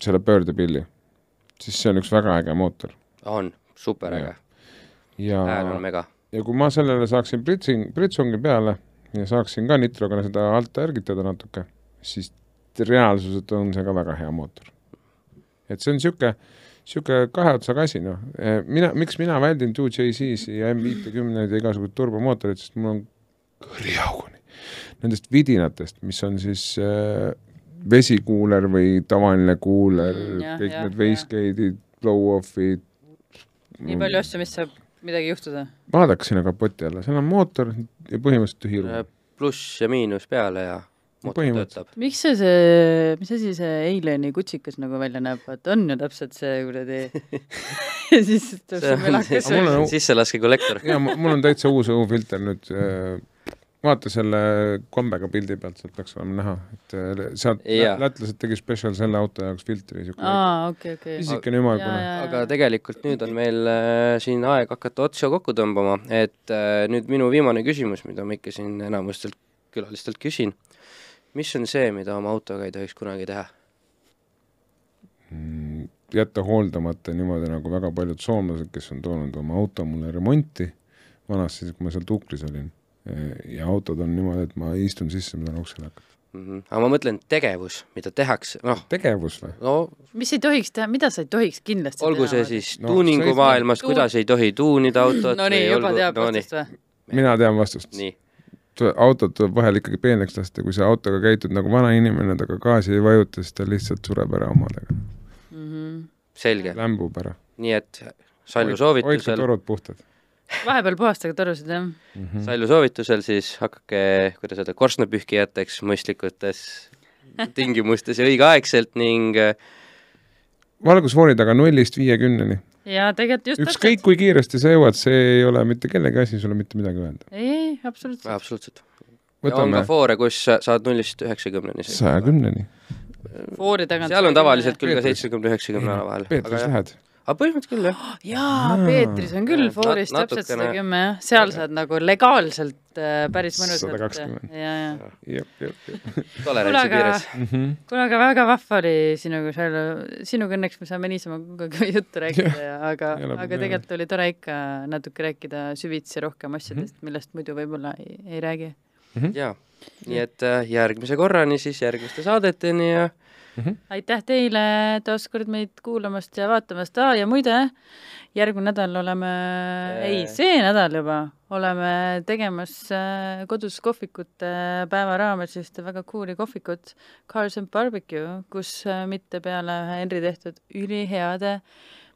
selle pöördepilli, siis see on üks väga äge mootor on superäge, hääl on mega. ja kui ma sellele saaksin pritsing, pritsungi peale ja saaksin ka nitroga seda alt ärgitada natuke, siis reaalsuselt on see ka väga hea mootor. et see on niisugune, niisugune kahe otsaga asi, noh. mina, miks mina väldin 2JZ-si ja M50-d ja igasuguseid turbomootoreid, sest mul on kõriauguni nendest vidinatest, mis on siis äh, vesikuuler või tavaline kuuler Mm, kõik jah, need wastegate'id, blow-off'id. nii palju asju, mis saab midagi juhtuda. vaadake sinna kapoti alla, seal on mootor ja põhimõtteliselt tühi ruum. pluss ja miinus peale ja mootor töötab. miks see, see, mis asi see Eileni kutsikas nagu välja näeb, vaata on ju täpselt see kuradi [laughs] ja siis tuleb see melakas Aga mul on- sisselaske kollektor. ja mul on täitsa uus õhufilter nüüd äh, vaata selle kombega pildi pealt, sealt peaks olema näha, et äh, sealt Jaa. lätlased tegi spetsial selle auto jaoks filtri, niisugune aa, okei, okei. pisikene ümmargune. aga tegelikult nüüd on meil äh, siin aeg hakata otsa kokku tõmbama, et äh, nüüd minu viimane küsimus, mida ma ikka siin enamustelt külalistelt küsin, mis on see, mida oma autoga ei tohiks kunagi teha? Mm, jätta hooldamata niimoodi, nagu väga paljud soomlased, kes on toonud oma auto mulle remonti vanasti, kui ma seal Tukris olin. Ja autod on niimoodi, et ma istun sisse, ma tahan uksele hakata. mm. -hmm. aga ma mõtlen tegevus, mida tehakse, noh, tegevus või? no mis ei tohiks teha, mida sa ei tohiks kindlasti olgu teha? see siis No, tuuningu maailmas tuun- kuidas ei tohi tuunida autot no nii, juba teab no, vastust või? mina tean vastust. autot tuleb vahel ikkagi peeneks lasta, kui sa autoga käitud nagu vana inimene, ta ka gaasi ei vajuta, siis ta lihtsalt sureb ära omadega. Mhm. selge, lämbub ära. nii et Sallu hoidke soovitusel, torud puhtad vahepeal puhastage torusid, jah? mm. -hmm. Sallu soovitusel siis hakake, kuidas öelda, korstnapühkijateks mõistlikutes [laughs] tingimustes ja õigeaegselt ning äh, valgusfoori taga nullist viiekümneni. ja tegelikult just ükskõik kui kiiresti sa jõuad, see ei ole mitte kellegi asi sulle mitte midagi öelda. ei, ei, absoluutselt. absoluutselt. ja on võtame ka foore, kus sa- saad nullist üheksakümneni. saja kümneni. foori tagant. seal on tavaliselt küll ka seitsmekümne, üheksakümne vahel. Peetris lähed? Aga põhimõtteliselt küll jah. [gasps] jaa, Peetris on küll Nat- foorist täpselt sada kümme jah, seal saad nagu legaalselt äh, päris mõnusalt. 120. ja, ja. jep, jep, jep [laughs] tolerantsi Kuule, aga- piires. -hmm. kuule, aga väga vahva oli sinuga seal, sinuga õnneks me saame niisama kogu aeg juttu rääkida ja aga, aga tegelikult oli tore ikka natuke rääkida süvitsi rohkem asjadest, millest muidu võib-olla ei, ei räägi. jaa, nii et äh, järgmise korrani siis järgmiste saadeteni ja aitäh teile taas kord meid kuulamast ja vaatamast ah, ja muide, järgmine nädal oleme Äh. ei, see nädal juba oleme tegemas äh, kodus kohvikute päeva raames ühte väga cool'i kohvikut Cars and Barbecue, kus äh, mitte peale ühe Henri tehtud üliheade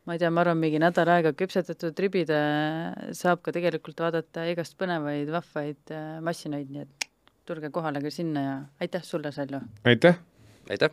ma ei tea, ma arvan, mingi nädal aega küpsetatud ribide saab ka tegelikult vaadata igast põnevaid vahvaid äh, massinaid, nii et tulge kohale ka sinna ja aitäh sulle, Sallo! aitäh! Aitäh!